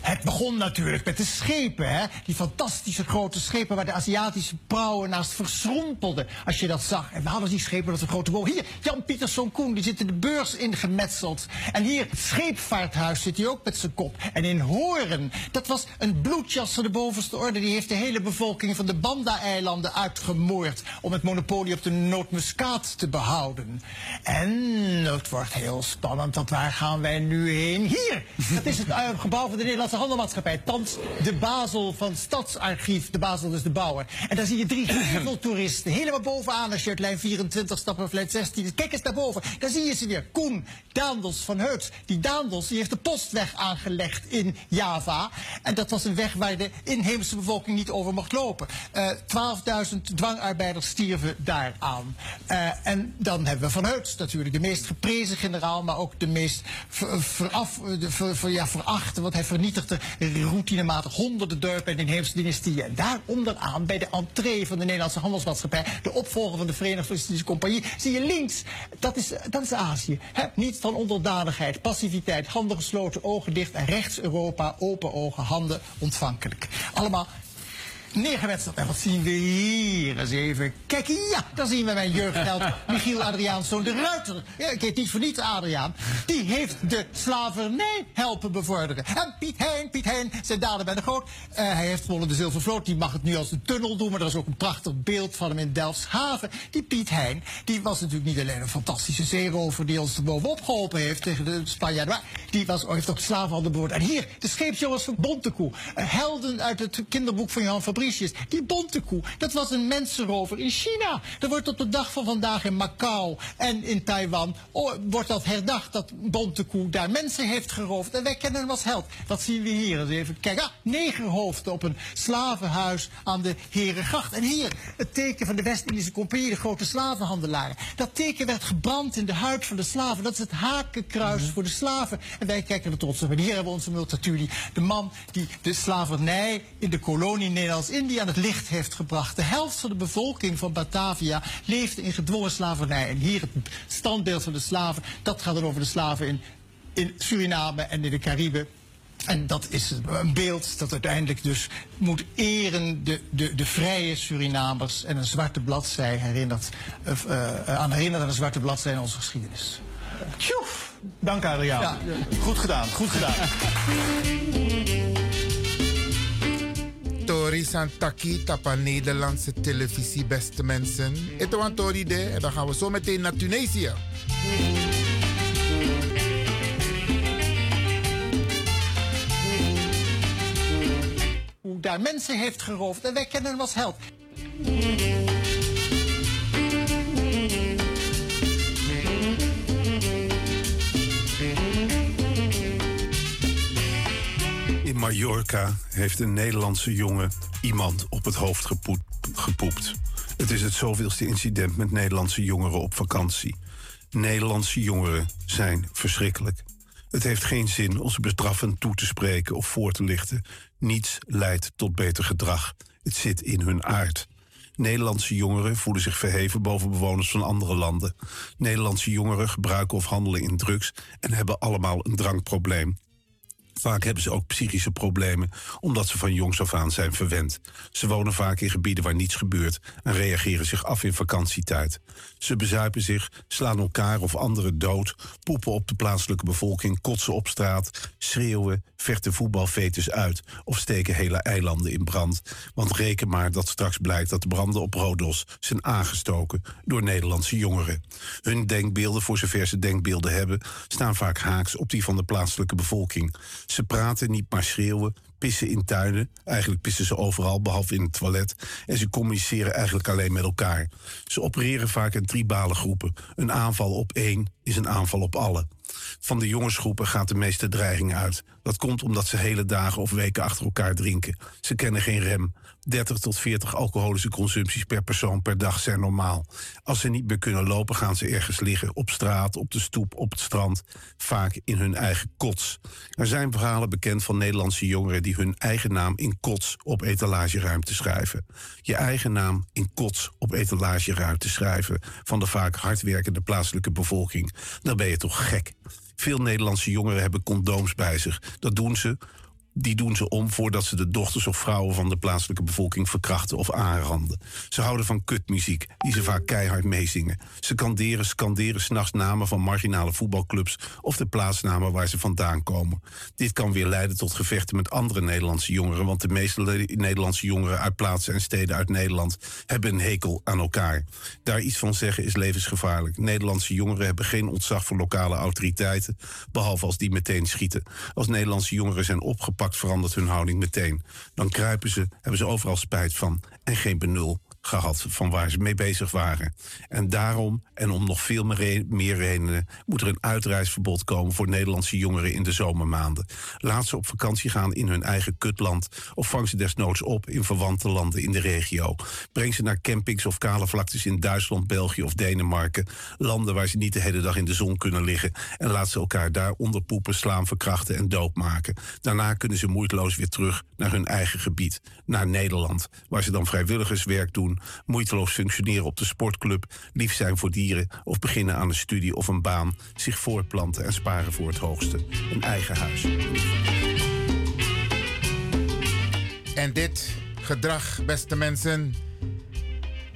Het begon natuurlijk met de schepen, hè? Die fantastische grote schepen waar de Aziatische prauwen naast verschrompelden. Als je dat zag. En we hadden die schepen dat een grote boom. Hier, Jan Pieterszoon Koen, die zit in de beurs ingemetseld. En hier, scheepvaarthuis zit hij ook met zijn kop. En in Hoorn, dat was een bloedjas van de bovenste orde. Die heeft de hele bevolking van de Banda-eilanden uitgemoord. Om het monopolie op de nootmuskaat te behouden. En het wordt heel spannend, want waar gaan wij nu heen? Hier, dat is het eh, gebouw van de Nederlandse Handelmaatschappij. Thans de Basel van Stadsarchief. De Basel is de bouwer. En daar zie je drie toeristen helemaal bovenaan als je uit lijn 24 stapt of lijn 16. Kijk eens naar boven. Daar zie je ze weer. Koen Daandels van Heuts. Die Daandels die heeft de postweg aangelegd in Java. En dat was een weg waar de inheemse bevolking niet over mocht lopen. Eh 12.000 dwangarbeiders stierven daaraan. Eh, en dan hebben we Van Heuts natuurlijk. De meest geprezen generaal, maar ook de meest ver, veraf, de, ja, verachte. Want hij vernietigde routinematig honderden dorpen en inheemse dynastieën. En daar onderaan, bij de entree van de Nederlandse handelsmaatschappij... de opvolger van de Verenigde Indische Compagnie... zie je links, dat is, dat is Azië. Hè? Niet dan onderdanigheid, passiviteit, handen gesloten, ogen dicht... en rechts Europa, open ogen, handen ontvankelijk. Allemaal neergewetst. En wat zien we hier eens even? Kijk, ja, daar zien we mijn jeugdheld Michiel Adriaanszoon de Ruiter. Ja, ik heet niet voor niets Adriaan. Die heeft de slavernij helpen bevorderen. En Piet Hein, Piet Hein, zijn daden bij de groot. Eh, hij heeft gewonnen de Zilvervloot. Die mag het nu als een tunnel doen. Maar er is ook een prachtig beeld van hem in Delfshaven. Die Piet Hein, die was natuurlijk niet alleen een fantastische zeerover... die ons bovenop geholpen heeft tegen de Spanjaarden. Maar die was, heeft ook de slavenhandel bewoord. En hier, de scheepsjongens van Bontekoe. Eh, helden uit het kinderboek van Johan Fabricius. Die Bontekoe, dat was een mensenrover in China. Er wordt op de dag van vandaag in Macau en in Taiwan... oh, wordt dat herdacht dat Bontekoe daar mensen heeft geroofd. En wij kennen hem als held. Dat zien we hier. eens even kijken. Ah, negerhoofden op een slavenhuis aan de Herengracht. En hier, het teken van de West-Indische Compagnie, de grote slavenhandelaren. Dat teken werd gebrand in de huid van de slaven. Dat is het hakenkruis voor de slaven. En wij kijken er trots op. En hier hebben we onze Multatuli. De man die de slavernij in de kolonie Nederlands-Indië aan het licht heeft gebracht. De helft van de bevolking van Batavia leefde in gedwongen slavernij. En hier het standbeeld van de slaven. Dat gaat dan over de slaven in, in Suriname en in de Cariben. En dat is een beeld dat uiteindelijk dus moet eren de, de, de vrije Surinamers. En een zwarte bladzij herinnert, uh, uh, aan herinnert aan een zwarte bladzij in onze geschiedenis. Tjoef! Dank Adriaan. Ja. Goed gedaan, goed gedaan. Tori Santaki tapa Nederlandse televisie, beste mensen. Was Tori de en dan gaan we zo meteen naar Tunesië. Hoe daar mensen heeft geroofd en wij kennen hem als held. Mallorca heeft een Nederlandse jongen iemand op het hoofd gepoet, gepoept. Het is het zoveelste incident met Nederlandse jongeren op vakantie. Nederlandse jongeren zijn verschrikkelijk. Het heeft geen zin ons bestraffend toe te spreken of voor te lichten. Niets leidt tot beter gedrag. Het zit in hun aard. Nederlandse jongeren voelen zich verheven boven bewoners van andere landen. Nederlandse jongeren gebruiken of handelen in drugs en hebben allemaal een drankprobleem. Vaak hebben ze ook psychische problemen, omdat ze van jongs af aan zijn verwend. Ze wonen vaak in gebieden waar niets gebeurt en reageren zich af in vakantietijd. Ze bezuipen zich, slaan elkaar of anderen dood, poepen op de plaatselijke bevolking, kotsen op straat, schreeuwen, vechten voetbalfetus uit of steken hele eilanden in brand. Want reken maar dat straks blijkt dat de branden op Rodos zijn aangestoken door Nederlandse jongeren. Hun denkbeelden, voor zover ze denkbeelden hebben, staan vaak haaks op die van de plaatselijke bevolking. Ze praten, niet maar schreeuwen, pissen in tuinen. Eigenlijk pissen ze overal, behalve in het toilet. En ze communiceren eigenlijk alleen met elkaar. Ze opereren vaak in tribale groepen. Een aanval op één is een aanval op alle. Van de jongensgroepen gaat de meeste dreiging uit. Dat komt omdat ze hele dagen of weken achter elkaar drinken. Ze kennen geen rem. 30 tot 40 alcoholische consumpties per persoon per dag zijn normaal. Als ze niet meer kunnen lopen, gaan ze ergens liggen. Op straat, op de stoep, op het strand. Vaak in hun eigen kots. Er zijn verhalen bekend van Nederlandse jongeren die hun eigen naam in kots op etalageruimte schrijven. Je eigen naam in kots op etalageruimte schrijven van de vaak hardwerkende plaatselijke bevolking. Dan ben je toch gek. Veel Nederlandse jongeren hebben condooms bij zich. Dat doen ze die doen ze om voordat ze de dochters of vrouwen van de plaatselijke bevolking verkrachten of aanranden. Ze houden van kutmuziek, die ze vaak keihard meezingen. Ze kanderen, scanderen s'nachts namen van marginale voetbalclubs of de plaatsnamen waar ze vandaan komen. Dit kan weer leiden tot gevechten met andere Nederlandse jongeren, want de meeste Nederlandse jongeren uit plaatsen en steden uit Nederland hebben een hekel aan elkaar. Daar iets van zeggen is levensgevaarlijk. Nederlandse jongeren hebben geen ontzag voor lokale autoriteiten, behalve als die meteen schieten. Als Nederlandse jongeren zijn opgepakt, verandert hun houding meteen. Dan kruipen ze, hebben ze overal spijt van en geen benul gehad van waar ze mee bezig waren. En daarom, en om nog veel meer, re- meer redenen, moet er een uitreisverbod komen voor Nederlandse jongeren in de zomermaanden. Laat ze op vakantie gaan in hun eigen kutland of vang ze desnoods op in verwante landen in de regio. Breng ze naar campings of kale vlaktes in Duitsland, België of Denemarken, landen waar ze niet de hele dag in de zon kunnen liggen en laat ze elkaar daar onderpoepen, slaan, verkrachten en doodmaken. Daarna kunnen ze moeiteloos weer terug naar hun eigen gebied, naar Nederland, waar ze dan vrijwilligerswerk doen, moeiteloos functioneren op de sportclub, lief zijn voor dieren of beginnen aan een studie of een baan, zich voortplanten en sparen voor het hoogste, een eigen huis. En dit gedrag, beste mensen,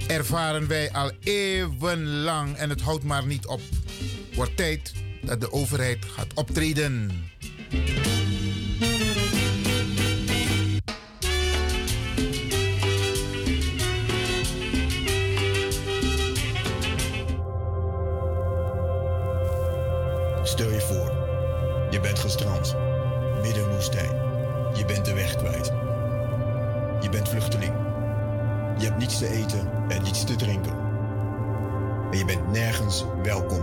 ervaren wij al eeuwenlang en het houdt maar niet op. Wordt tijd dat de overheid gaat optreden. Stel je voor, je bent gestrand, midden woestijn. Je bent de weg kwijt. Je bent vluchteling. Je hebt niets te eten en niets te drinken. En je bent nergens welkom.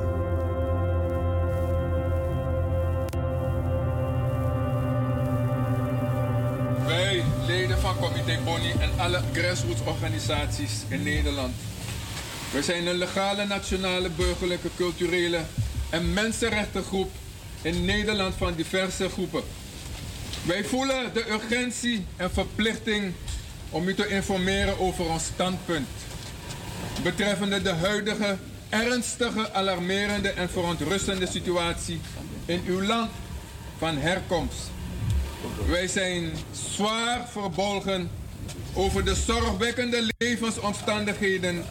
Wij, leden van Comité Bonnie en alle grassroots-organisaties in Nederland. We zijn een legale nationale burgerlijke culturele en mensenrechtengroep in Nederland van diverse groepen. Wij voelen de urgentie en verplichting om u te informeren over ons standpunt betreffende de huidige ernstige, alarmerende en verontrustende situatie in uw land van herkomst. Wij zijn zwaar verbolgen over de zorgwekkende levensomstandigheden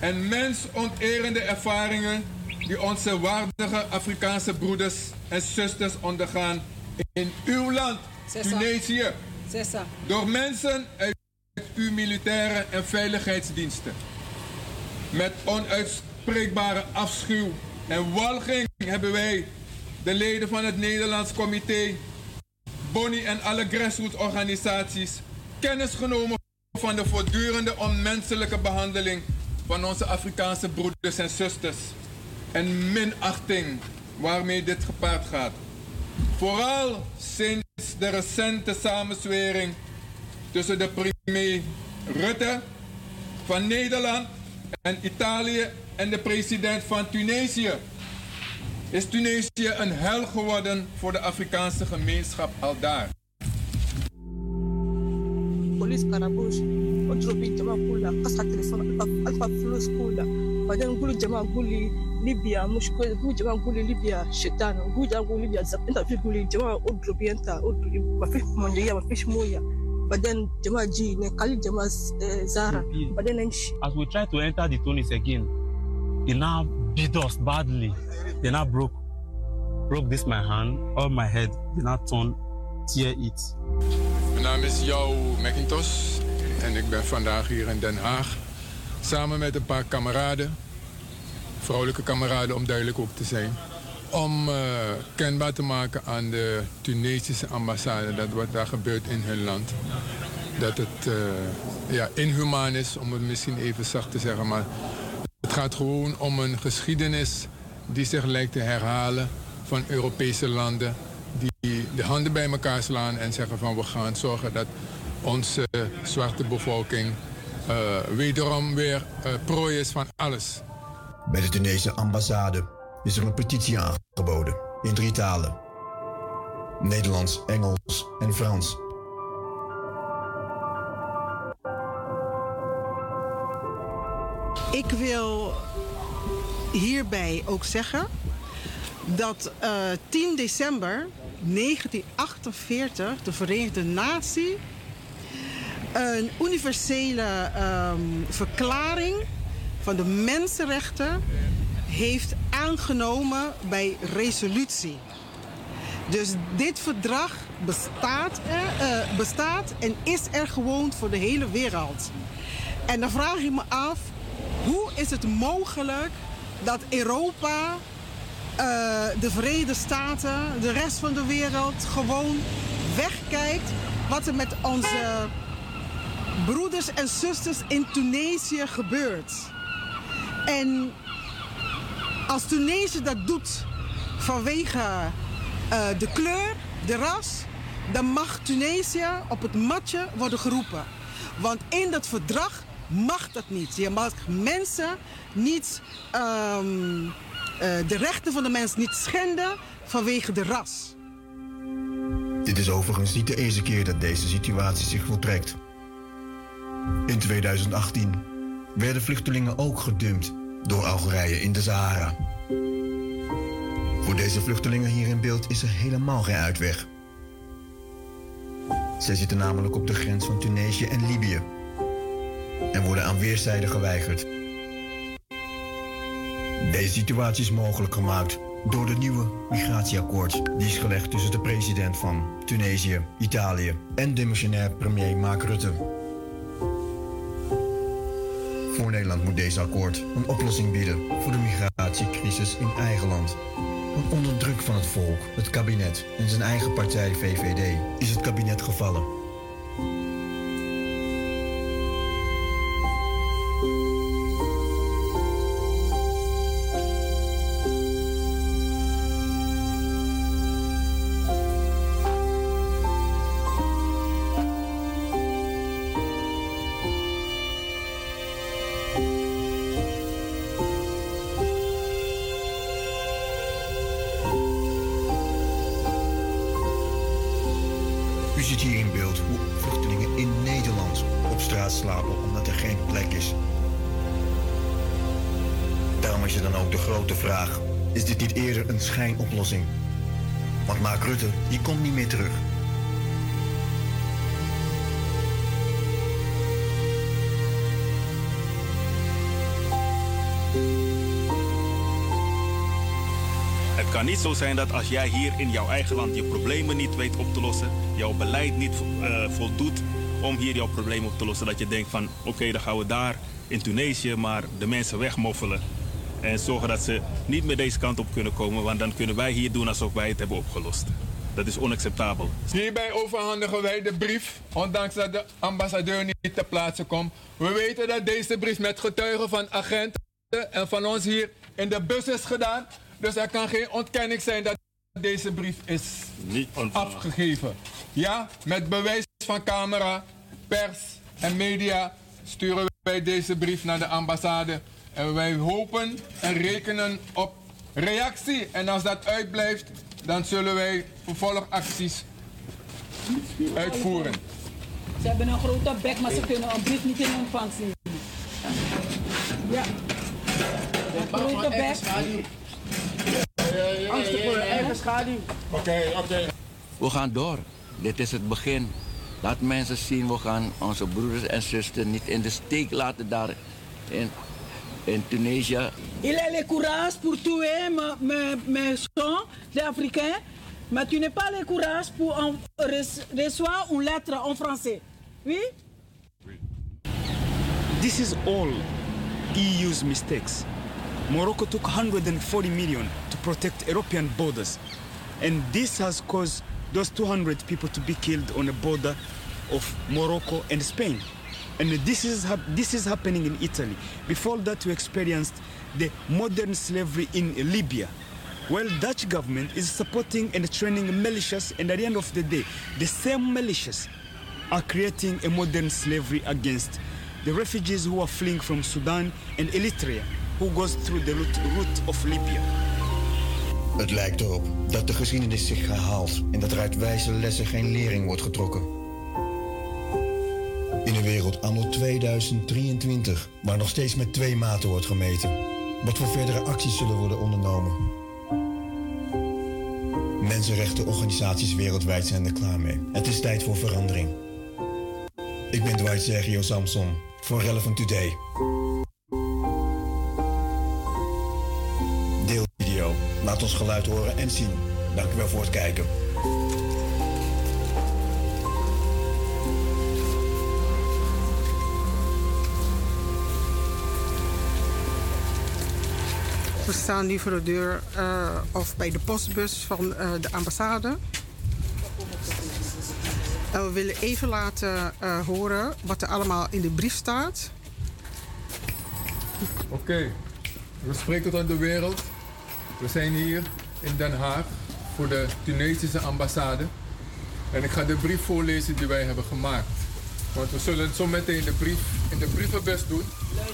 en mensonterende ervaringen die onze waardige Afrikaanse broeders en zusters ondergaan in uw land, Tunesië, door mensen uit uw militaire en veiligheidsdiensten. Met onuitspreekbare afschuw en walging hebben wij, de leden van het Nederlands Comité, Bonnie en alle grassroots-organisaties, kennis genomen van de voortdurende onmenselijke behandeling van onze Afrikaanse broeders en zusters. En minachting waarmee dit gepaard gaat. Vooral sinds de recente samenzwering tussen de premier Rutte van Nederland en Italië en de president van Tunesië. Is Tunesië een hel geworden voor de Afrikaanse gemeenschap al daar? Police Karabouche. واضرب الجماعه كلها قطع التليفون القى الفلوس كلها بعدين نقول الجماعه نقول لي ليبيا مشكلة نقول الجماعه نقول لي ليبيا شيطان نقول نقول ليبيا زب انت في تقول لي الجماعه اضربي انت اضربي ما فيش مويه ما فيش مويه بعدين جماعه جي قال جماعه زهره بعدين نمشي as we try to enter the tunis again they now beat us badly they now broke broke this my hand all my head they now turned tear it my name is Yao McIntosh en ik ben vandaag hier in Den Haag samen met een paar kameraden, vrouwelijke kameraden om duidelijk ook te zijn, om eh, kenbaar te maken aan de Tunesische ambassade dat wat daar gebeurt in hun land. Dat het eh, ja, inhumaan is, om het misschien even zacht te zeggen, maar het gaat gewoon om een geschiedenis die zich lijkt te herhalen van Europese landen die de handen bij elkaar slaan en zeggen van we gaan zorgen dat onze zwarte bevolking eh, wederom weer eh, prooi is van alles. Bij de Tunesische ambassade is er een petitie aangeboden in drie talen: Nederlands, Engels en Frans. Ik wil hierbij ook zeggen dat eh, 10 december 1948 de Verenigde Natie een universele ehm, verklaring van de mensenrechten heeft aangenomen bij resolutie. Dus dit verdrag bestaat, eh, bestaat en is er gewoon voor de hele wereld. En dan vraag ik me af, hoe is het mogelijk dat Europa, eh, de Verenigde Staten, de rest van de wereld gewoon wegkijkt wat er met onze broeders en zusters in Tunesië gebeurt? En als Tunesië dat doet vanwege eh, de kleur, de ras, dan mag Tunesië op het matje worden geroepen. Want in dat verdrag mag dat niet. Je mag mensen niet, ehm, eh, de rechten van de mens niet schenden vanwege de ras. Dit is overigens niet de eerste keer dat deze situatie zich voltrekt. In 2018 werden vluchtelingen ook gedumpt door Algerije in de Sahara. Voor deze vluchtelingen hier in beeld is er helemaal geen uitweg. Zij zitten namelijk op de grens van Tunesië en Libië en worden aan weerszijden geweigerd. Deze situatie is mogelijk gemaakt door de nieuwe migratieakkoord die is gelegd tussen de president van Tunesië, Italië en demissionair premier Mark Rutte. Voor Nederland moet deze akkoord een oplossing bieden voor de migratiecrisis in eigen land. Want onder druk van het volk, het kabinet en zijn eigen partij VVD is het kabinet gevallen. Een schijnoplossing? Want Mark Rutte, die komt niet meer terug. Het kan niet zo zijn dat als jij hier in jouw eigen land je problemen niet weet op te lossen, jouw beleid niet eh, voldoet om hier jouw problemen op te lossen, dat je denkt van oké, dan gaan we daar in Tunesië maar de mensen wegmoffelen. En zorgen dat ze niet meer deze kant op kunnen komen, want dan kunnen wij hier doen alsof wij het hebben opgelost. Dat is onacceptabel. Hierbij overhandigen wij de brief, ondanks dat de ambassadeur niet ter plaatse komt. We weten dat deze brief met getuigen van agenten en van ons hier in de bus is gedaan. Dus er kan geen ontkenning zijn dat deze brief is afgegeven. Ja, met bewijs van camera, pers en media sturen wij deze brief naar de ambassade. En wij hopen en rekenen op reactie. En als dat uitblijft, dan zullen wij vervolgacties uitvoeren. Ze hebben een grote bek, maar ze kunnen een brief niet in ontvangst nemen. Ja. Een grote bek. Angstig voor hun eigen schaduw. Oké, oké. We gaan door. Dit is het begin. Laat mensen zien, we gaan onze broeders en zusters niet in de steek laten daar in, Tunesië. Il a le courage pour tuer mes, mes, sons, les Africains, mais tu n'as pas le courage pour en, rece- recevoir une lettre en français. Oui? This is all EU's mistakes. Morocco took 140 million to protect European borders. And this has caused those 200 people to be killed on the border of Morocco and Spain. And this is, this is happening in Italy. Before that, we experienced the modern slavery in Libya. Well, Dutch government is supporting and training militias, and at the end of the day, the same militias are creating a modern slavery against the refugees who are fleeing from Sudan and Eritrea, who goes through the route, route of Libya. Het lijkt erop dat de geschiedenis zich herhaalt en dat er uit wijze lessen geen lering wordt getrokken. In een wereld anno 2023, waar nog steeds met twee maten wordt gemeten, wat voor verdere acties zullen worden ondernomen? Mensenrechtenorganisaties wereldwijd zijn er klaar mee. Het is tijd voor verandering. Ik ben Dwight Sergio Samson voor Relevant Today. Deel de video, laat ons geluid horen en zien. Dank u wel voor het kijken. We staan nu voor de deur eh, of bij de postbus van eh, de ambassade. En we willen even laten eh, horen wat er allemaal in de brief staat. Oké, we spreken tot de wereld. We zijn hier in Den Haag voor de Tunesische ambassade. En ik ga de brief voorlezen die wij hebben gemaakt. Want we zullen zo meteen de brief in de brievenbus doen.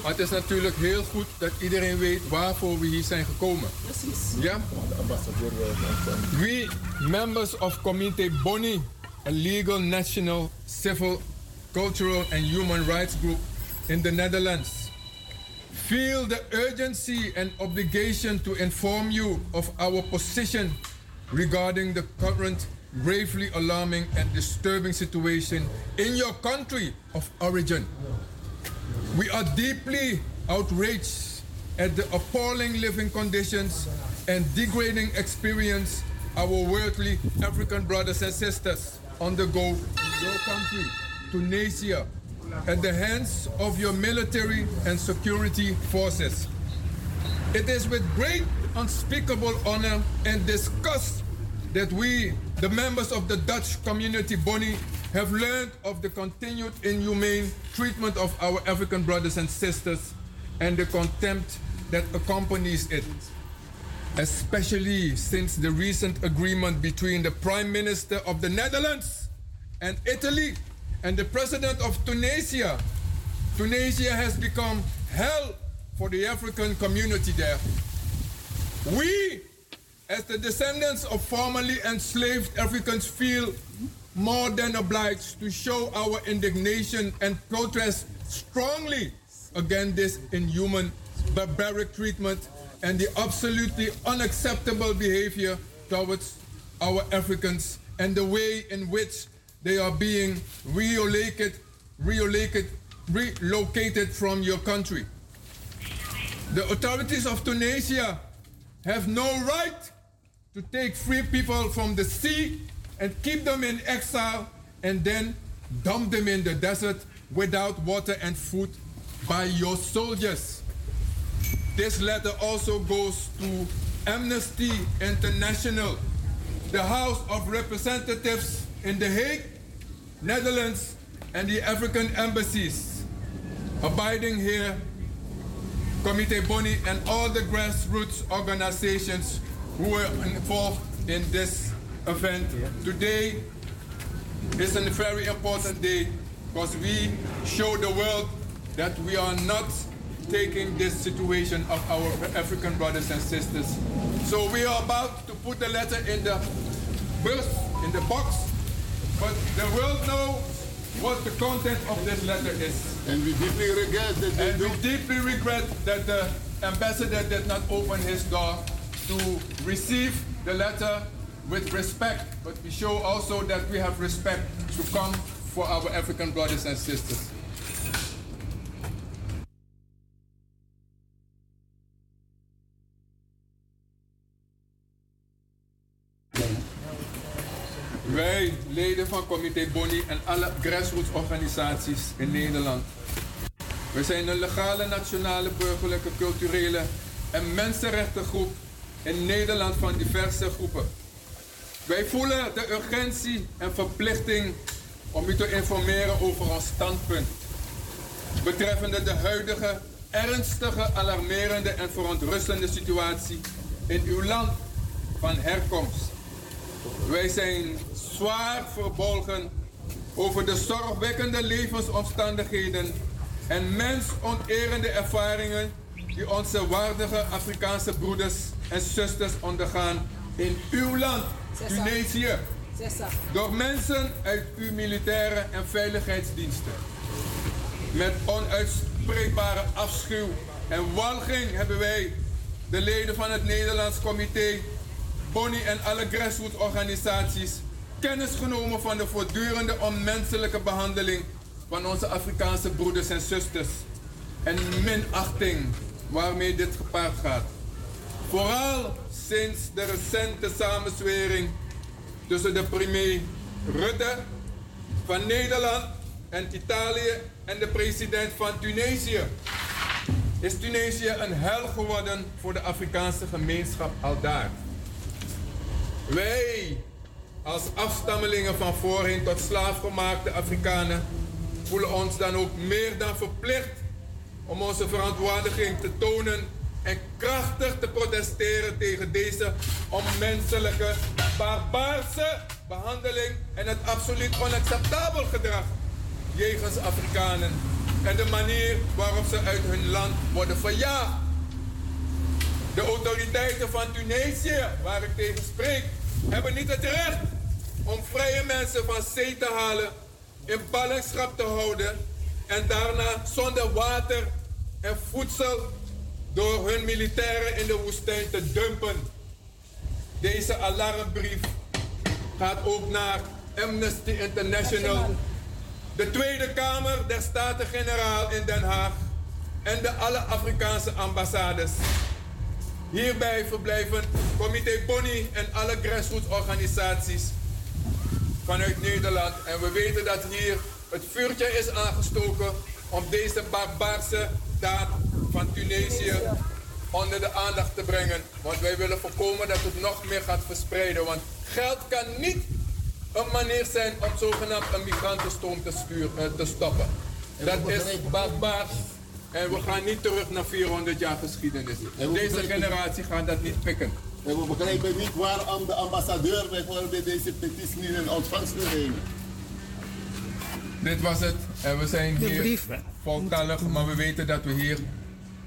Maar het is natuurlijk heel goed dat iedereen weet waarvoor we hier zijn gekomen. Ja? We, members of Comité Boni, a legal, national, civil, cultural and human rights group in the Netherlands, feel the urgency and obligation to inform you of our position regarding the current gravely alarming and disturbing situation in your country of origin. We are deeply outraged at the appalling living conditions and degrading experience our worldly African brothers and sisters undergo in your country, Tunisia, at the hands of your military and security forces. It is with great unspeakable honor and disgust that we, the members of the Dutch community Boni, have learned of the continued inhumane treatment of our African brothers and sisters and the contempt that accompanies it. Especially since the recent agreement between the Prime Minister of the Netherlands and Italy and the President of Tunisia. Tunisia has become hell for the African community there. We, as the descendants of formerly enslaved Africans, feel more than obliged to show our indignation and protest strongly against this inhuman, barbaric treatment and the absolutely unacceptable behavior towards our Africans and the way in which they are being relocated, relocated, relocated from your country. The authorities of Tunisia have no right to take free people from the sea and keep them in exile and then dump them in the desert without water and food by your soldiers. This letter also goes to Amnesty International, the House of Representatives in The Hague, Netherlands, and the African embassies. Abiding here, Comité Boni, and all the grassroots organizations who were involved in this event. Today is a very important day because we show the world that we are not taking this situation of our African brothers and sisters. So we are about to put the letter in the bus, in the box, but the world knows what the content of this letter is. And we deeply regret that they And we deeply regret that the ambassador did not open his door to receive the letter with respect, but we show also that we have respect to come for our African brothers and sisters. Wij, leden van Comité Boni en alle grassroots organisaties in Nederland. We zijn een legale nationale burgerlijke, culturele en mensenrechtengroep in Nederland van diverse groepen. Wij voelen de urgentie en verplichting om u te informeren over ons standpunt betreffende de huidige ernstige, alarmerende en verontrustende situatie in uw land van herkomst. Wij zijn zwaar verbolgen over de zorgwekkende levensomstandigheden en mensonterende ervaringen die onze waardige Afrikaanse broeders en zusters ondergaan in uw land, Tunesië, door mensen uit uw militaire en veiligheidsdiensten. Met onuitspreekbare afschuw en walging hebben wij, de leden van het Nederlands Comité, Bonnie en alle grassroots organisaties, kennis genomen van de voortdurende onmenselijke behandeling van onze Afrikaanse broeders en zusters. En minachting waarmee dit gepaard gaat. Vooral sinds de recente samenzwering tussen de premier Rutte van Nederland en Italië en de president van Tunesië. Is Tunesië een hel geworden voor de Afrikaanse gemeenschap al daar? Wij, als afstammelingen van voorheen tot slaafgemaakte Afrikanen, voelen ons dan ook meer dan verplicht om onze verantwoordiging te tonen en krachtig te protesteren tegen deze onmenselijke, barbaarse behandeling en het absoluut onacceptabel gedrag jegens Afrikanen en de manier waarop ze uit hun land worden verjaagd. De autoriteiten van Tunesië, waar ik tegen spreek, hebben niet het recht om vrije mensen van zee te halen, in ballingschap te houden en daarna zonder water en voedsel door hun militairen in de woestijn te dumpen. Deze alarmbrief gaat ook naar Amnesty International, de Tweede Kamer der Staten-Generaal in Den Haag en de alle Afrikaanse ambassades. Hierbij verblijven Comité Bonnie en alle grassroots organisaties vanuit Nederland. En we weten dat hier het vuurtje is aangestoken om deze barbaarse van Tunesië onder de aandacht te brengen. Want wij willen voorkomen dat het nog meer gaat verspreiden. Want geld kan niet een manier zijn om zogenaamd een migrantenstroom te, sturen, eh, te stoppen. Dat is barbaars. En we gaan niet terug naar 400 jaar geschiedenis. Deze generatie gaat dat niet pikken. En we begrijpen niet waarom de ambassadeur bijvoorbeeld deze petitie niet in ontvangst wil nemen. Dit was het. En we zijn hier voltallig, maar we weten dat we hier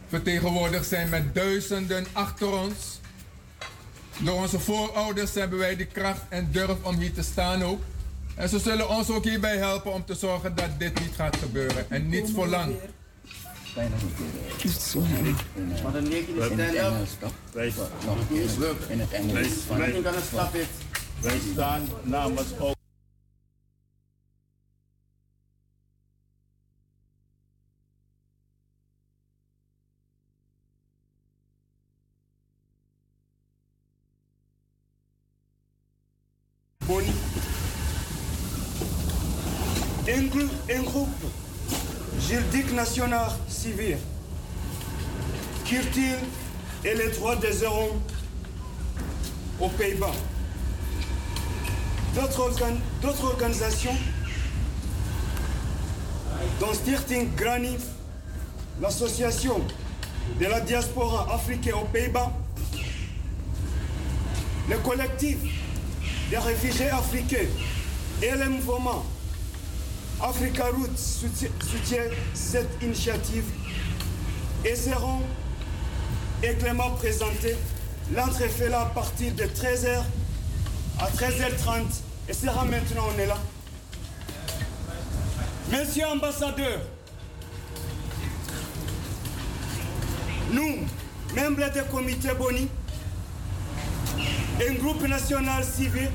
vertegenwoordigd zijn met duizenden achter ons. Door onze voorouders hebben wij de kracht en durf om hier te staan ook. En ze zullen ons ook hierbij helpen om te zorgen dat dit niet gaat gebeuren. En niet voor lang. Maar de stand-up. Wij, Nog een keer. in het Engels. Wij staan namens civil cultive et les droits des hommes aux Pays-Bas. D'autres organ- d'autres organisations, dont Stichting Granny, l'association de la diaspora africaine aux Pays-Bas, le collectif des réfugiés africains et le mouvement Africa Roots soutient, cette initiative et seront également présentés. L'entrée fait là à partir de 13h à 13h30 et sera maintenant on est là. Monsieur ambassadeur, nous, membres du comité Boni, un groupe national civil,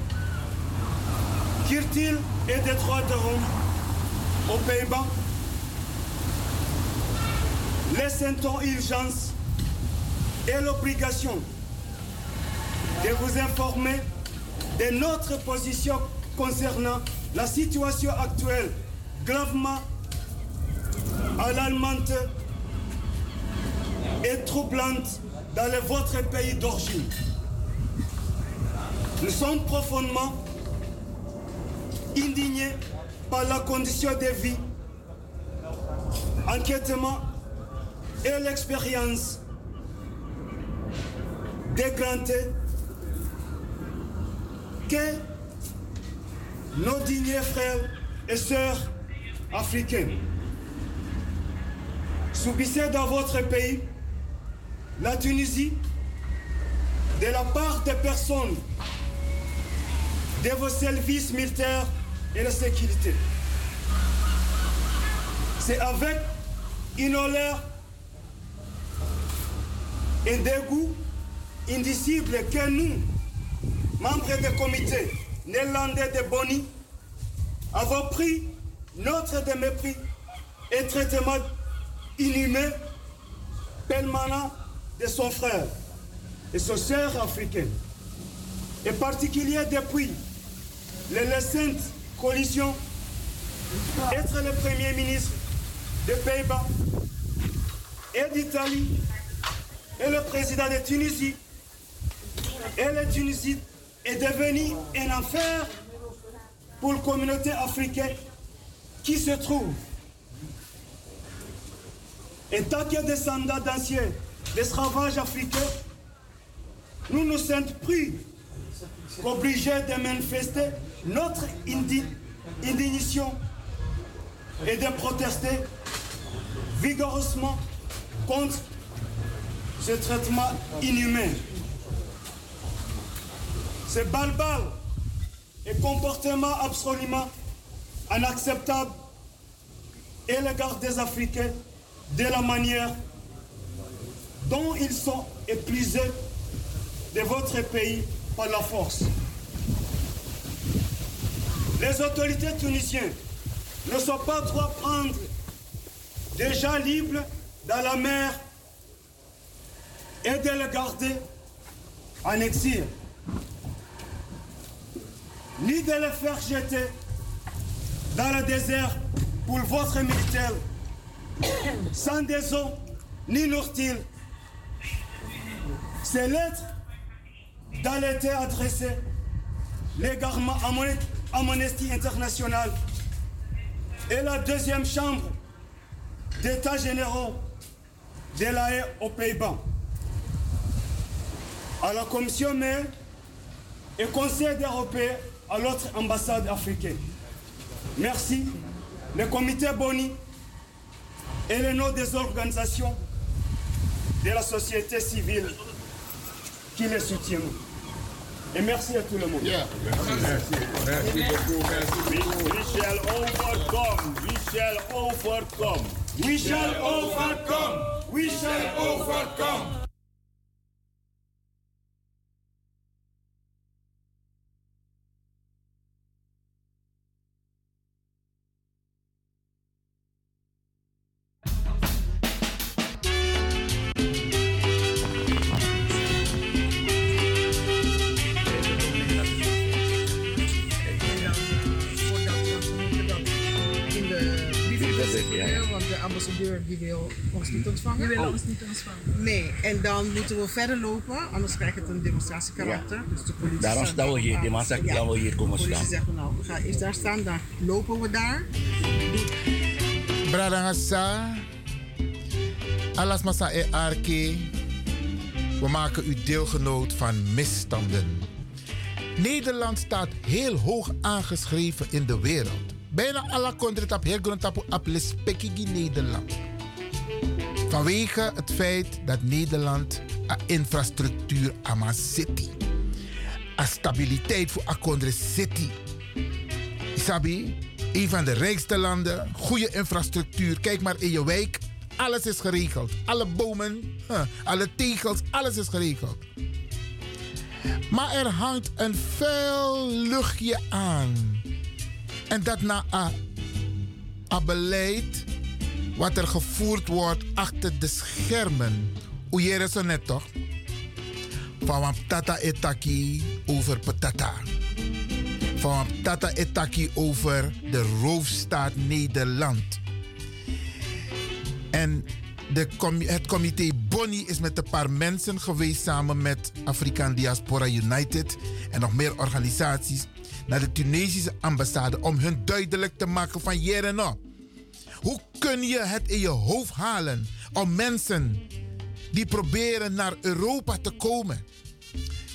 Kirtil et des droits de l'homme aux Pays-Bas, les sentons urgence et l'obligation de vous informer de notre position concernant la situation actuelle gravement alarmante et troublante dans votre pays d'origine. Nous sommes profondément indignés par la condition de vie, enquêtement et l'expérience dégradée que nos dignes frères et sœurs africains subissaient dans votre pays, la Tunisie, de la part des personnes de vos services militaires et de sécurité. C'est avec une honneur et dégoût indicible que nous, membres du comité néerlandais de Boni, avons pris notre de mépris et traitement inhumain permanent de son frère et son sœur africain, et particulier depuis les récentes coalitions entre le Premier ministre des Pays-Bas et d'Italie et le président de Tunisie. Et la Tunisie est devenue un enfer pour la communauté africaine qui se trouve. Et tant que descendants d'anciens esclavages africains, nous nous sommes pris qu'obligés de manifester notre indi- indignation et de protester vigoureusement contre ce traitement inhumain. Ce barbare et comportement absolument inacceptable et l'égard des Africains de la manière dont ils sont épuisés de votre pays par la force. Les autorités tunisiennes ne sont pas droit prendre des gens libres dans la mer et de les garder en exil, ni de les faire jeter dans le désert pour votre militaire, sans des eaux ni nourriture. Ces lettres dans été adressées légalement à Amne- Amnesty International et la deuxième chambre d'État généraux de la haie aux Pays-Bas, à la Commission maire et Conseil européen à l'autre ambassade africaine. Merci, le comité Boni et les noms des organisations de la société civile qui les soutiennent. Et merci à tout le monde. Merci beaucoup, merci We, beaucoup. we shall overcome. We shall overcome. We shall overcome. We shall overcome. Ambassadeur die wil ons niet ontvangen. Die wil Oh. ons niet ontvangen. Nee, en dan moeten we verder lopen, anders krijgt het een demonstratiekarakter. Dus de politie Daarom staan we hier. Die man zegt, we hier komen De politie staan. zegt, nou, we gaan eerst daar staan, dan lopen we daar. Bradangasa, alas masa e arke. We maken u deelgenoot van misstanden. Nederland staat heel hoog aangeschreven in de wereld. Bijna alle countries op heel grond op respectigi Nederland. Vanwege het feit dat Nederland een infrastructuur aan city. Een stabiliteit voor country city. Isabi, Een van de rijkste landen, goede infrastructuur. Kijk maar in je wijk. Alles is geregeld. Alle bomen, alle tegels, alles is geregeld. Maar er hangt een vuil luchtje aan. En dat na een beleid wat er gevoerd wordt achter de schermen. Hoe je zo net toch? Van tata etaki over patata. Van tata etaki over de roofstaat Nederland. En de, het comité Bonnie is met een paar mensen geweest samen met Afrikaan Diaspora United en nog meer organisaties naar de Tunesische ambassade om hun duidelijk te maken van Jereno. Hoe kun je het in je hoofd halen om mensen die proberen naar Europa te komen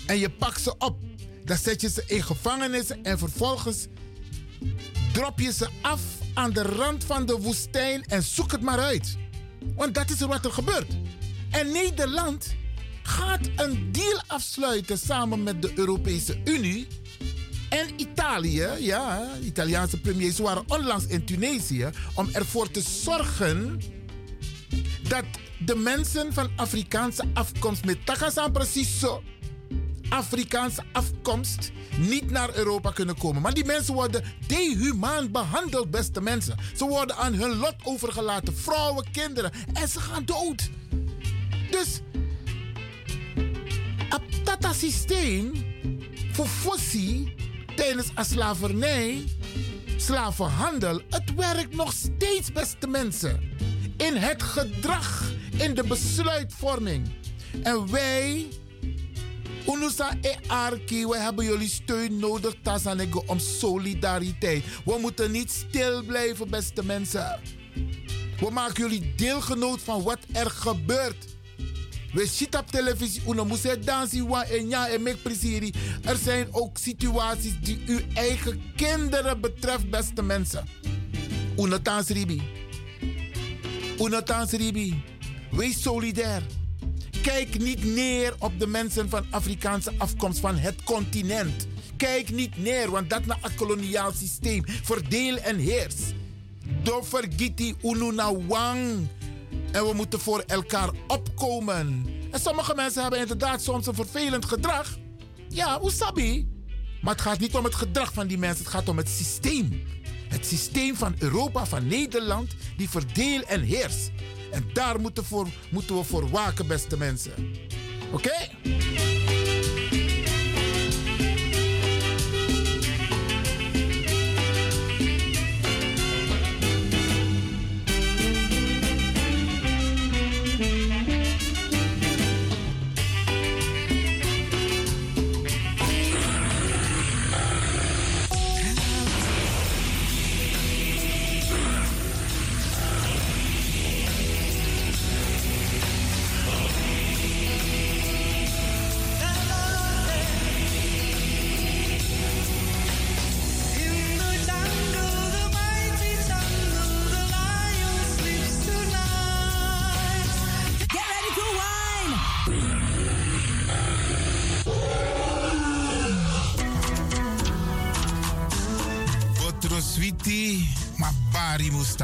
en je pakt ze op, dan zet je ze in gevangenissen en vervolgens drop je ze af aan de rand van de woestijn en zoek het maar uit. Want dat is wat er gebeurt. En Nederland gaat een deal afsluiten samen met de Europese Unie en Italië. Ja, Italiaanse premiers waren onlangs in Tunesië om ervoor te zorgen dat de mensen van Afrikaanse afkomst met Takasan precies zo Afrikaanse afkomst niet naar Europa kunnen komen. Maar die mensen worden dehumaan behandeld, beste mensen. Ze worden aan hun lot overgelaten. Vrouwen, kinderen. En ze gaan dood. Dus, dat systeem voor fossie tijdens een slavernij, slavenhandel, het werkt nog steeds, beste mensen. In het gedrag, in de besluitvorming. En wij Unusa e arki, we hebben jullie steun nodig, Tasanego, om solidariteit. We moeten niet stil blijven, beste mensen. We maken jullie deelgenoot van wat er gebeurt. We zitten op televisie, uno moet dansen, wa en ja en make plezier. Er zijn ook situaties die uw eigen kinderen betreft, beste mensen. Uno ribi. Uno ribi. Wees solidair. Kijk niet neer op de mensen van Afrikaanse afkomst van het continent. Kijk niet neer, want dat is een koloniaal systeem. Verdeel en heers. Do vergiti ununa wang. En we moeten voor elkaar opkomen. En sommige mensen hebben inderdaad soms een vervelend gedrag. Ja, usabi. Maar het gaat niet om het gedrag van die mensen, het gaat om het systeem. Het systeem van Europa, van Nederland, die verdeel en heers. En daar moeten, moeten we voor waken, beste mensen. Oké?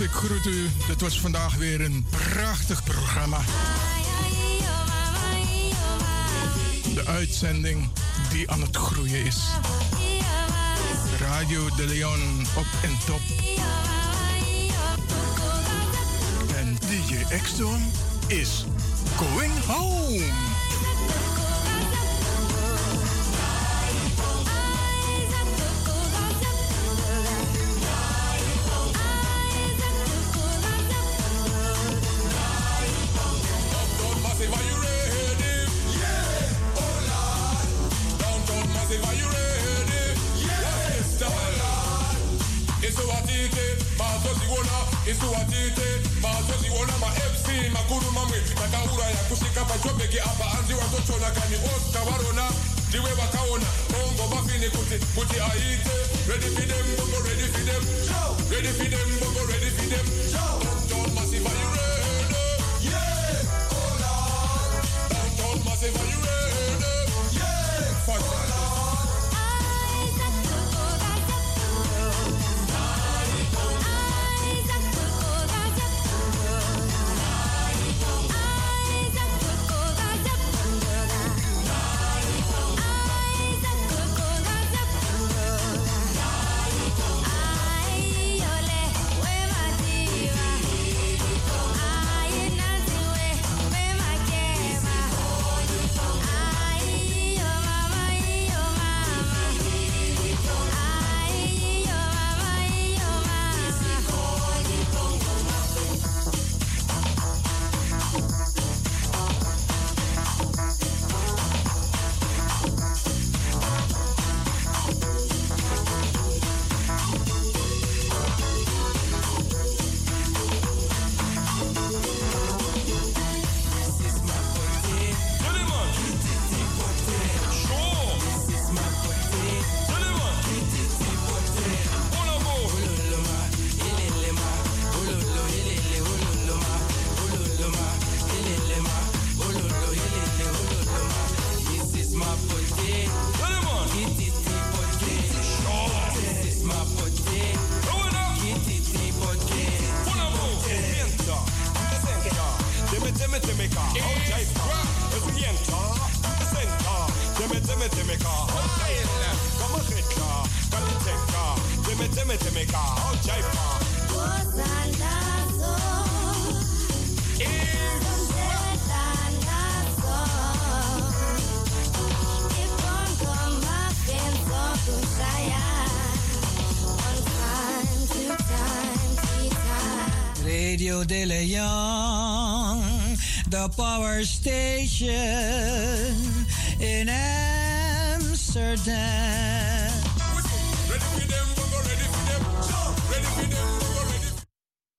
Ik groet u. Het was vandaag weer een prachtig programma. De uitzending die aan het groeien is. Radio de Leon op en top. En DJ Exxon is going home. Power station in Amsterdam.